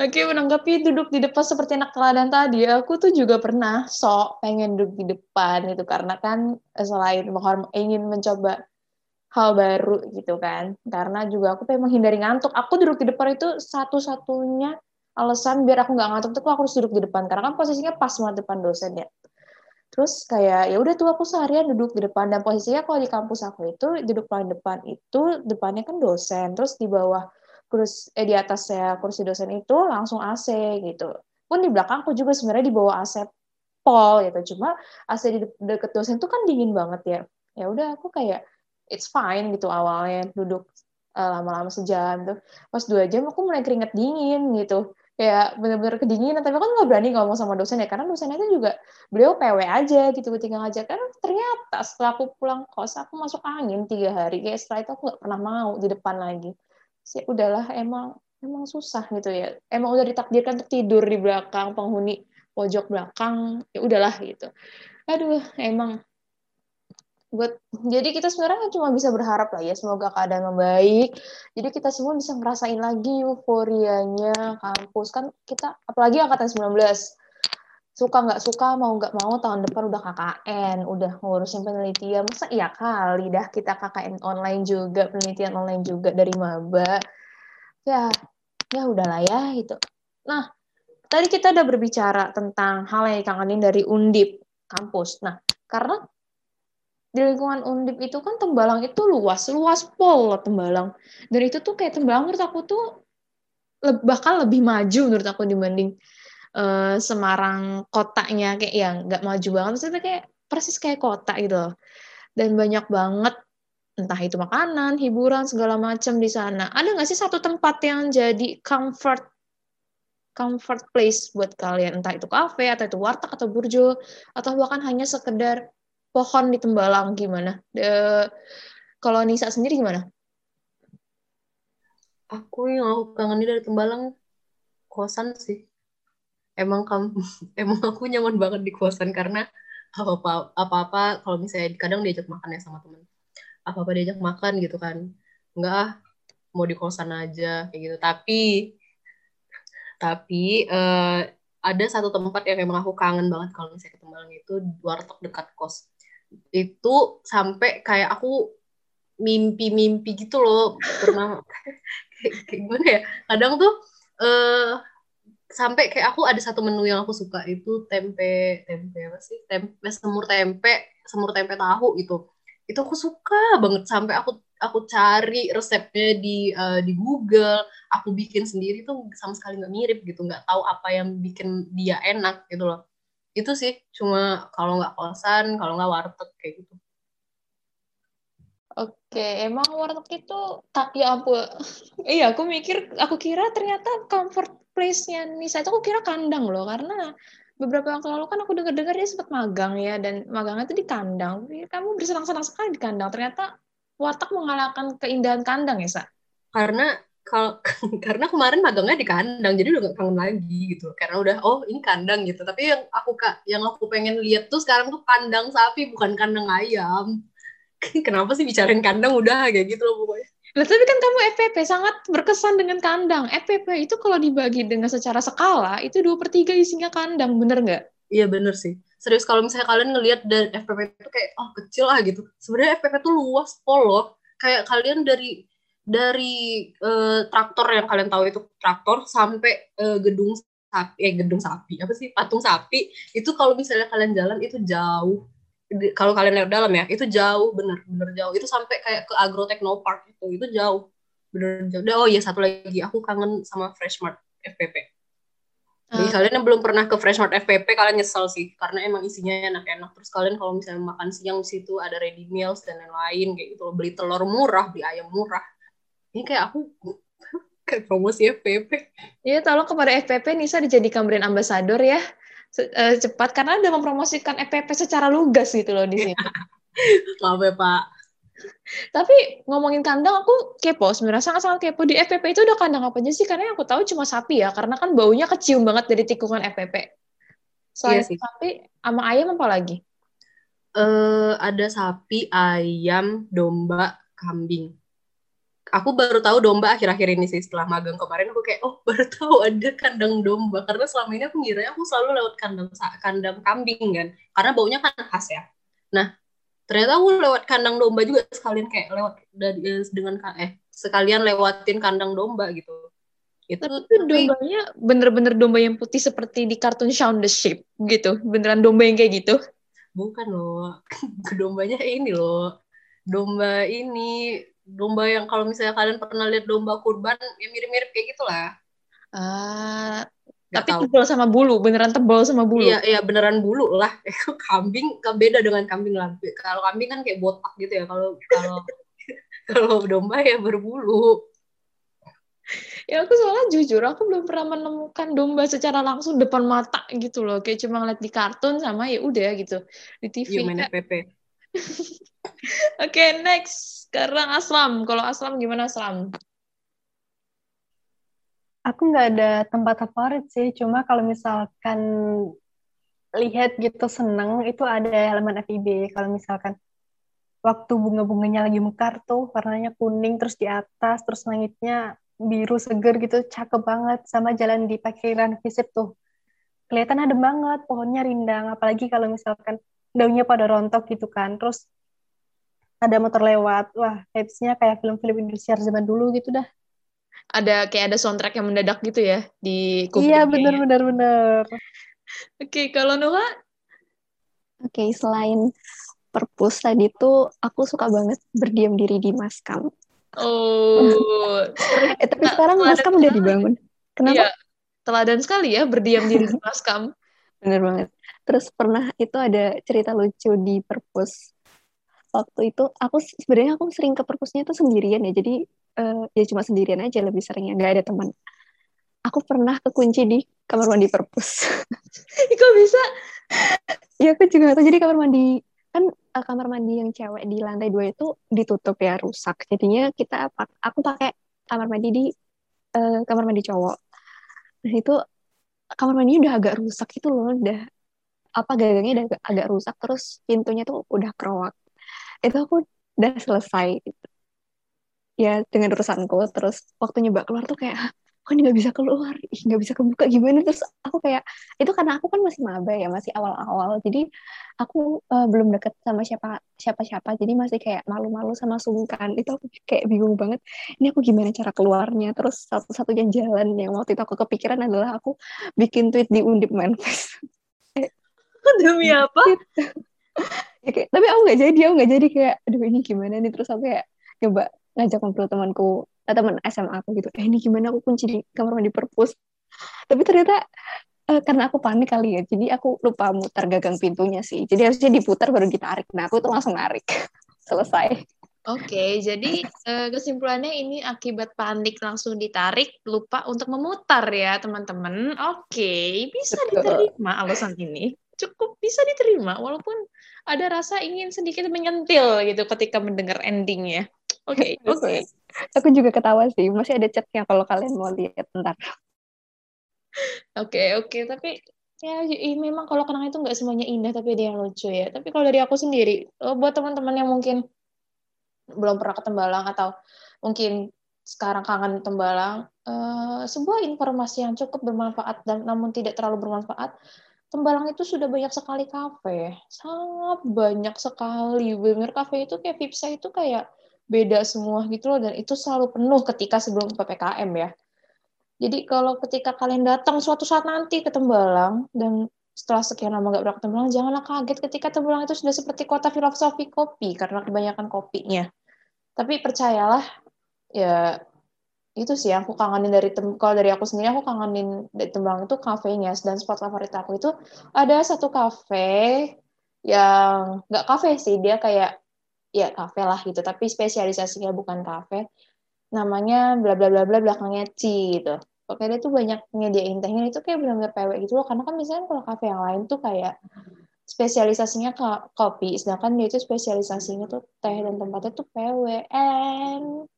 Oke, menanggapi duduk di depan seperti anak teladan tadi, aku tuh juga pernah sok pengen duduk di depan itu karena kan eh, selain ingin mencoba hal baru gitu kan. Karena juga aku pengen menghindari ngantuk. Aku duduk di depan itu satu-satunya alasan biar aku nggak ngantuk tuh aku harus duduk di depan karena kan posisinya pas banget depan dosen ya. Terus kayak ya udah tuh aku seharian duduk di depan dan posisinya kalau di kampus aku itu duduk paling depan itu depannya kan dosen, terus di bawah kursi eh di atas saya kursi dosen itu langsung AC gitu. Pun di belakangku juga sebenarnya di bawah AC pol gitu. Cuma AC di deket dosen itu kan dingin banget ya. Ya udah aku kayak it's fine gitu awalnya duduk uh, lama-lama sejam tuh. Pas dua jam aku mulai keringet dingin gitu. Kayak bener-bener kedinginan, tapi aku nggak berani ngomong sama dosen ya, karena dosennya itu juga beliau PW aja gitu ketika ngajak. Karena ternyata setelah aku pulang kos, aku masuk angin tiga hari. Kayak setelah itu aku nggak pernah mau di depan lagi sih udahlah emang emang susah gitu ya emang udah ditakdirkan tertidur di belakang penghuni pojok belakang ya udahlah gitu aduh emang buat jadi kita sebenarnya cuma bisa berharap lah ya semoga keadaan membaik. Jadi kita semua bisa ngerasain lagi euforianya kampus. Kan kita apalagi angkatan 19 suka nggak suka mau nggak mau tahun depan udah KKN udah ngurusin penelitian. Masa iya kali dah kita KKN online juga penelitian online juga dari maba. Ya ya udahlah ya gitu. Nah tadi kita udah berbicara tentang hal yang dikangenin dari undip kampus. Nah karena di lingkungan undip itu kan tembalang itu luas luas pol tembalang dan itu tuh kayak tembalang menurut aku tuh bahkan lebih maju menurut aku dibanding uh, Semarang kotanya kayak yang nggak maju banget maksudnya kayak persis kayak kota gitu loh. dan banyak banget entah itu makanan, hiburan segala macam di sana. Ada nggak sih satu tempat yang jadi comfort comfort place buat kalian entah itu kafe atau itu warteg atau burjo atau bahkan hanya sekedar pohon di Tembalang gimana? De, kalau Nisa sendiri gimana? Aku yang aku kangenin dari Tembalang kosan sih. Emang kamu emang aku nyaman banget di kosan karena apa-apa apa-apa kalau misalnya kadang diajak makan ya sama temen. Apa-apa diajak makan gitu kan. Enggak ah, mau di kosan aja kayak gitu. Tapi tapi eh, ada satu tempat yang emang aku kangen banget kalau misalnya ke Tembalang itu warteg dekat kos. Itu sampai kayak aku mimpi-mimpi gitu loh pernah. Kayak, gimana ya? Kadang tuh eh sampai kayak aku ada satu menu yang aku suka itu tempe tempe apa sih? Tempe semur tempe semur tempe tahu gitu. Itu aku suka banget sampai aku aku cari resepnya di uh, di Google. Aku bikin sendiri tuh sama sekali nggak mirip gitu. Nggak tahu apa yang bikin dia enak gitu loh itu sih cuma kalau nggak kosan kalau nggak warteg kayak gitu Oke, emang warteg itu tak ya ampun. iya, aku mikir, aku kira ternyata comfort place-nya Nisa itu aku kira kandang loh, karena beberapa waktu lalu kan aku dengar-dengar dia sempat magang ya, dan magangnya itu di kandang. Kamu bersenang-senang sekali di kandang. Ternyata warteg mengalahkan keindahan kandang ya, Sa? Karena kalau karena kemarin magangnya di kandang, jadi udah gak kangen lagi gitu. Karena udah oh ini kandang gitu. Tapi yang aku kak, yang aku pengen lihat tuh sekarang tuh kandang sapi bukan kandang ayam. kenapa sih bicarain kandang udah kayak gitu loh pokoknya. Nah, tapi kan kamu FPP sangat berkesan dengan kandang. FPP itu kalau dibagi dengan secara skala, itu dua per tiga isinya kandang, bener nggak? Iya bener sih. Serius kalau misalnya kalian ngelihat dan FPP itu kayak, oh kecil lah gitu. Sebenarnya FPP itu luas polo. Kayak kalian dari dari uh, traktor yang kalian tahu itu traktor sampai uh, gedung sapi, eh gedung sapi, apa sih, patung sapi, itu kalau misalnya kalian jalan itu jauh. Kalau kalian lewat dalam ya itu jauh bener bener jauh. Itu sampai kayak ke Agro Techno Park itu itu jauh bener jauh. Oh iya satu lagi aku kangen sama Freshmart FPP jadi uh. kalian yang belum pernah ke Freshmart FPP kalian nyesel sih karena emang isinya enak-enak. Terus kalian kalau misalnya makan siang di situ ada ready meals dan lain-lain kayak gitu beli telur murah beli ayam murah ini kayak aku kayak promosi FPP iya tolong kepada FPP Nisa dijadikan brand ambassador ya uh, cepat karena udah mempromosikan EPP secara lugas gitu loh di sini. Maaf ya Pak. Tapi ngomongin kandang aku kepo sebenarnya sangat-sangat kepo di FPP itu udah kandang apa aja sih karena yang aku tahu cuma sapi ya karena kan baunya kecium banget dari tikungan FPP. Selain iya sapi sama ayam apa lagi? Uh, ada sapi, ayam, domba, kambing aku baru tahu domba akhir-akhir ini sih setelah magang kemarin aku kayak oh baru tahu ada kandang domba. Karena selama ini aku ngira aku selalu lewat kandang kandang kambing kan karena baunya kan khas ya. Nah ternyata aku lewat kandang domba juga sekalian kayak lewat dari eh, dengan eh sekalian lewatin kandang domba gitu. Itu tapi dombanya bener-bener domba yang putih seperti di kartun Shaun the Sheep gitu beneran domba yang kayak gitu? Bukan loh dombanya ini loh domba ini domba yang kalau misalnya kalian pernah lihat domba kurban ya mirip-mirip kayak gitulah. Ah, tapi tahu. tebal sama bulu, beneran tebal sama bulu. Iya, iya beneran bulu lah. kambing beda dengan kambing lah. Kalau kambing kan kayak botak gitu ya. Kalau kalau kalau domba ya berbulu. Ya aku soalnya jujur aku belum pernah menemukan domba secara langsung depan mata gitu loh. Kayak cuma ngeliat di kartun sama ya udah gitu di TV. Iya, FPP. Oke, okay, next. Sekarang Aslam. Kalau Aslam gimana Aslam? Aku nggak ada tempat favorit sih. Cuma kalau misalkan lihat gitu seneng, itu ada halaman FIB. Kalau misalkan waktu bunga-bunganya lagi mekar tuh, warnanya kuning, terus di atas, terus langitnya biru seger gitu, cakep banget. Sama jalan di parkiran visip tuh. Kelihatan adem banget, pohonnya rindang. Apalagi kalau misalkan daunnya pada rontok gitu kan. Terus ada motor lewat. Wah, vibes-nya kayak film-film Indonesia zaman dulu gitu dah. Ada kayak ada soundtrack yang mendadak gitu ya di kuping. Iya, bener bener bener. Oke, kalau Noah? Oke, selain perpus tadi tuh aku suka banget berdiam diri di maskam. Oh. eh, tapi sekarang maskam udah dibangun. Kenapa? Iya, teladan sekali ya berdiam diri di maskam. Bener banget. Terus pernah itu ada cerita lucu di perpus waktu itu aku sebenarnya aku sering ke perpusnya itu sendirian ya. Jadi uh, ya cuma sendirian aja lebih seringnya nggak ada teman. Aku pernah kekunci di kamar mandi perpus. Kok bisa? Ya aku juga tahu. Jadi kamar mandi kan uh, kamar mandi yang cewek di lantai dua itu ditutup ya rusak. Jadinya kita aku pakai kamar mandi di uh, kamar mandi cowok. Dan itu kamar mandinya udah agak rusak itu loh udah apa gagangnya udah agak, agak rusak terus pintunya tuh udah kerowak itu aku udah selesai. Gitu. ya dengan urusanku terus waktu nyoba keluar tuh kayak kok ini nggak bisa keluar? Nggak bisa kebuka gimana? Terus aku kayak itu karena aku kan masih maba ya masih awal-awal. Jadi aku uh, belum deket sama siapa siapa siapa jadi masih kayak malu-malu sama sungkan itu aku kayak bingung banget ini aku gimana cara keluarnya? Terus satu-satunya jalan yang waktu itu aku kepikiran adalah aku bikin tweet di undip manifest. Demi apa ya, kayak, tapi aku nggak jadi aku nggak jadi kayak aduh ini gimana nih? Terus aku kayak coba ngajak ngobrol temanku eh, teman SMA aku gitu. Eh ini gimana? Aku kunci di kamar mandi perpus. Tapi ternyata uh, karena aku panik kali ya jadi aku lupa mutar gagang pintunya sih. Jadi harusnya diputar baru ditarik. Nah aku tuh langsung narik. Selesai. Oke, okay, jadi uh, kesimpulannya ini akibat panik langsung ditarik, lupa untuk memutar ya teman-teman. Oke, okay, bisa diterima alasan ini, cukup bisa diterima walaupun ada rasa ingin sedikit menyentil gitu ketika mendengar endingnya. Oke, okay, oke. Okay. Aku juga ketawa sih. Masih ada chatnya kalau kalian mau lihat ntar. Oke, okay, oke. Okay. Tapi ya memang kalau kenang itu nggak semuanya indah, tapi dia yang lucu ya. Tapi kalau dari aku sendiri, oh, buat teman-teman yang mungkin belum pernah ke Tembalang atau mungkin sekarang kangen Tembalang, uh, sebuah informasi yang cukup bermanfaat dan namun tidak terlalu bermanfaat. Tembalang itu sudah banyak sekali kafe, sangat banyak sekali. Bener kafe itu kayak Vipsa itu kayak beda semua gitu loh dan itu selalu penuh ketika sebelum PPKM ya. Jadi kalau ketika kalian datang suatu saat nanti ke Tembalang dan setelah sekian lama nggak ke Tembalang, janganlah kaget ketika Tembalang itu sudah seperti kota filosofi kopi karena kebanyakan kopinya. Tapi percayalah, ya itu sih aku kangenin dari tem kalau dari aku sendiri aku kangenin dari Tembalang itu kafenya dan spot favorit aku itu ada satu kafe yang nggak kafe sih dia kayak ya kafe lah gitu tapi spesialisasinya bukan kafe namanya bla bla bla bla belakangnya Ci gitu. Oke dia tuh banyak nyediain tehnya itu kayak benar-benar PW gitu loh karena kan misalnya kalau kafe yang lain tuh kayak spesialisasinya kopi sedangkan dia itu spesialisasinya tuh teh dan tempatnya tuh PW and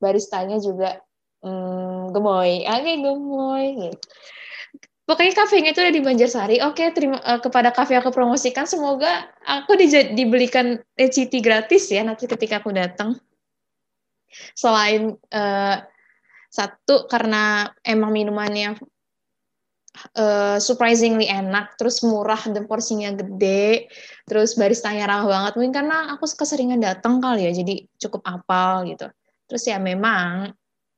baristanya juga hmm, gemoy oke gemoy gitu Pokoknya kafenya itu ada di Banjarsari. Oke, terima uh, kepada kafe aku promosikan. Semoga aku di, dibelikan ECT gratis ya nanti ketika aku datang. Selain uh, satu karena emang minumannya uh, surprisingly enak, terus murah dan porsinya gede, terus baristanya ramah banget. Mungkin karena aku keseringan datang kali ya, jadi cukup apal gitu. Terus ya memang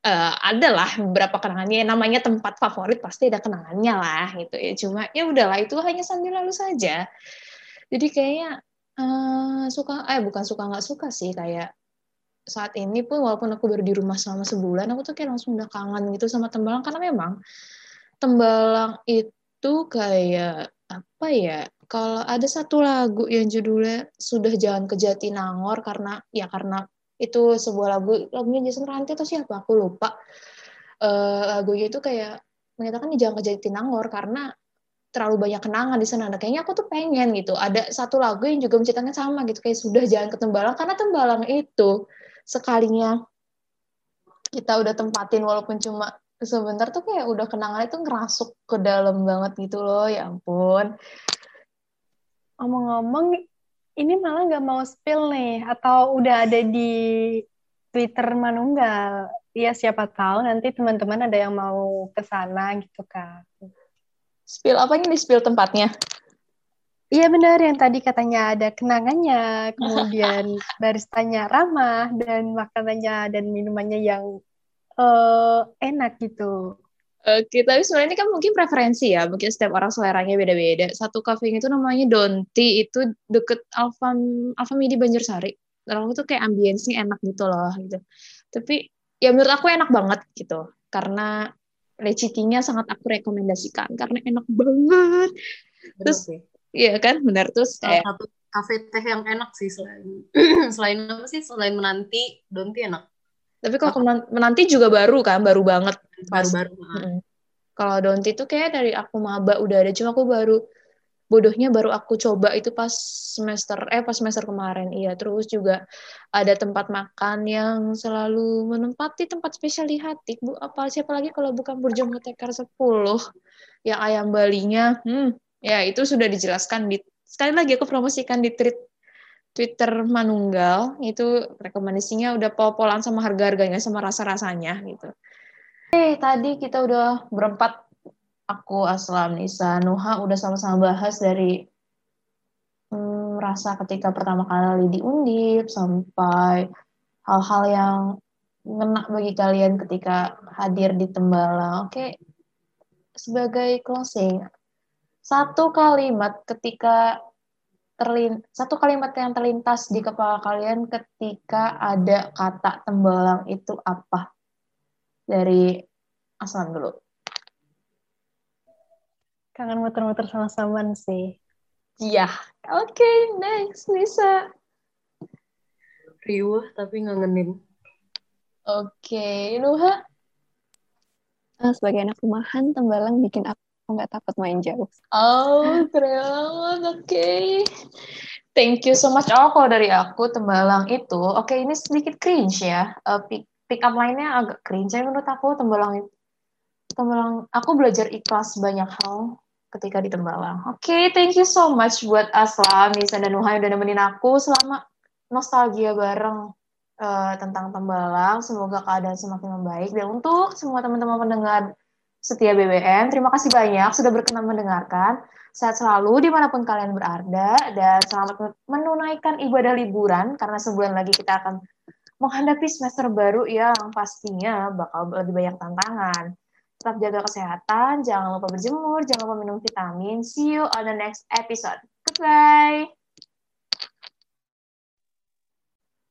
uh, adalah beberapa kenangannya. Namanya tempat favorit pasti ada kenangannya lah gitu ya. Cuma ya udahlah itu hanya sambil lalu saja. Jadi kayaknya uh, suka eh bukan suka nggak suka sih. Kayak saat ini pun walaupun aku baru di rumah selama sebulan aku tuh kayak langsung udah kangen gitu sama Tembalang. Karena memang Tembalang itu kayak apa ya kalau ada satu lagu yang judulnya sudah jalan ke Jatinangor karena ya karena itu sebuah lagu lagunya Jason Ranti atau siapa aku lupa uh, lagunya itu kayak menyatakan di jangan ke Jatinangor karena terlalu banyak kenangan di sana. Nah, kayaknya aku tuh pengen gitu. Ada satu lagu yang juga menceritakan sama gitu kayak sudah jalan ke Tembalang karena Tembalang itu sekalinya kita udah tempatin walaupun cuma sebentar tuh kayak udah kenangan itu ngerasuk ke dalam banget gitu loh. Ya ampun. Ngomong-ngomong ini malah nggak mau spill nih atau udah ada di Twitter Manunggal. Ya siapa tahu nanti teman-teman ada yang mau ke sana gitu kan. Spill apa ini spill tempatnya? Iya benar yang tadi katanya ada kenangannya, kemudian baristanya ramah dan makanannya dan minumannya yang uh, enak gitu. Oke, tapi sebenarnya ini kan mungkin preferensi ya, mungkin setiap orang seleranya beda-beda. Satu cafe itu namanya Donti, itu deket Alfa Alfa Midi Banjarsari. Dan aku tuh kayak ambience-nya enak gitu loh, gitu. Tapi ya menurut aku enak banget gitu, karena lecitinya sangat aku rekomendasikan, karena enak banget. Terus, iya kan, benar terus kayak satu kafe teh yang enak sih selain selain apa sih selain menanti Donti enak tapi kalau menanti juga baru kan, baru banget. Baru-baru. Hmm. Kalau Donti tuh kayak dari aku maba udah ada, cuma aku baru bodohnya baru aku coba itu pas semester eh pas semester kemarin iya terus juga ada tempat makan yang selalu menempati tempat spesial di hati bu apa siapa lagi kalau bukan Burjo Motekar 10 yang ayam balinya hmm ya itu sudah dijelaskan di sekali lagi aku promosikan di tweet Twitter Manunggal itu rekomendasinya udah pol-polan sama harga-harganya sama rasa-rasanya gitu. Eh tadi kita udah berempat aku Aslam Nisa Nuha udah sama-sama bahas dari hmm, rasa ketika pertama kali diundip sampai hal-hal yang ngena bagi kalian ketika hadir di Tembalang. Oke, sebagai closing, satu kalimat ketika terlin satu kalimat yang terlintas di kepala kalian ketika ada kata Tembalang itu apa? Dari Aslam dulu. Kangen muter-muter sama Saman sih. Iya. Oke, okay, next Nisa. Riuh tapi ngangenin. Oke, okay. Nuha. Uh, sebagai anak rumahan, tembalang bikin aku nggak takut main jauh. Oh, keren. Oke. Okay. Thank you so much. Oh, kalau dari aku, tembalang itu, oke okay, ini sedikit cringe ya. Uh, pick, up line-nya agak cringe. Tapi menurut aku, tembalang tembalang aku belajar ikhlas banyak hal ketika di Tembalang. Oke, okay, thank you so much buat Aslam, Nisa, dan Nuhai udah nemenin aku selama nostalgia bareng uh, tentang Tembalang. Semoga keadaan semakin membaik. Dan untuk semua teman-teman pendengar setia BBM, terima kasih banyak sudah berkenan mendengarkan. Sehat selalu di mana pun kalian berada, dan selamat menunaikan ibadah liburan, karena sebulan lagi kita akan menghadapi semester baru yang pastinya bakal lebih banyak tantangan. Tetap jaga kesehatan, jangan lupa berjemur, jangan lupa minum vitamin. See you on the next episode. Goodbye.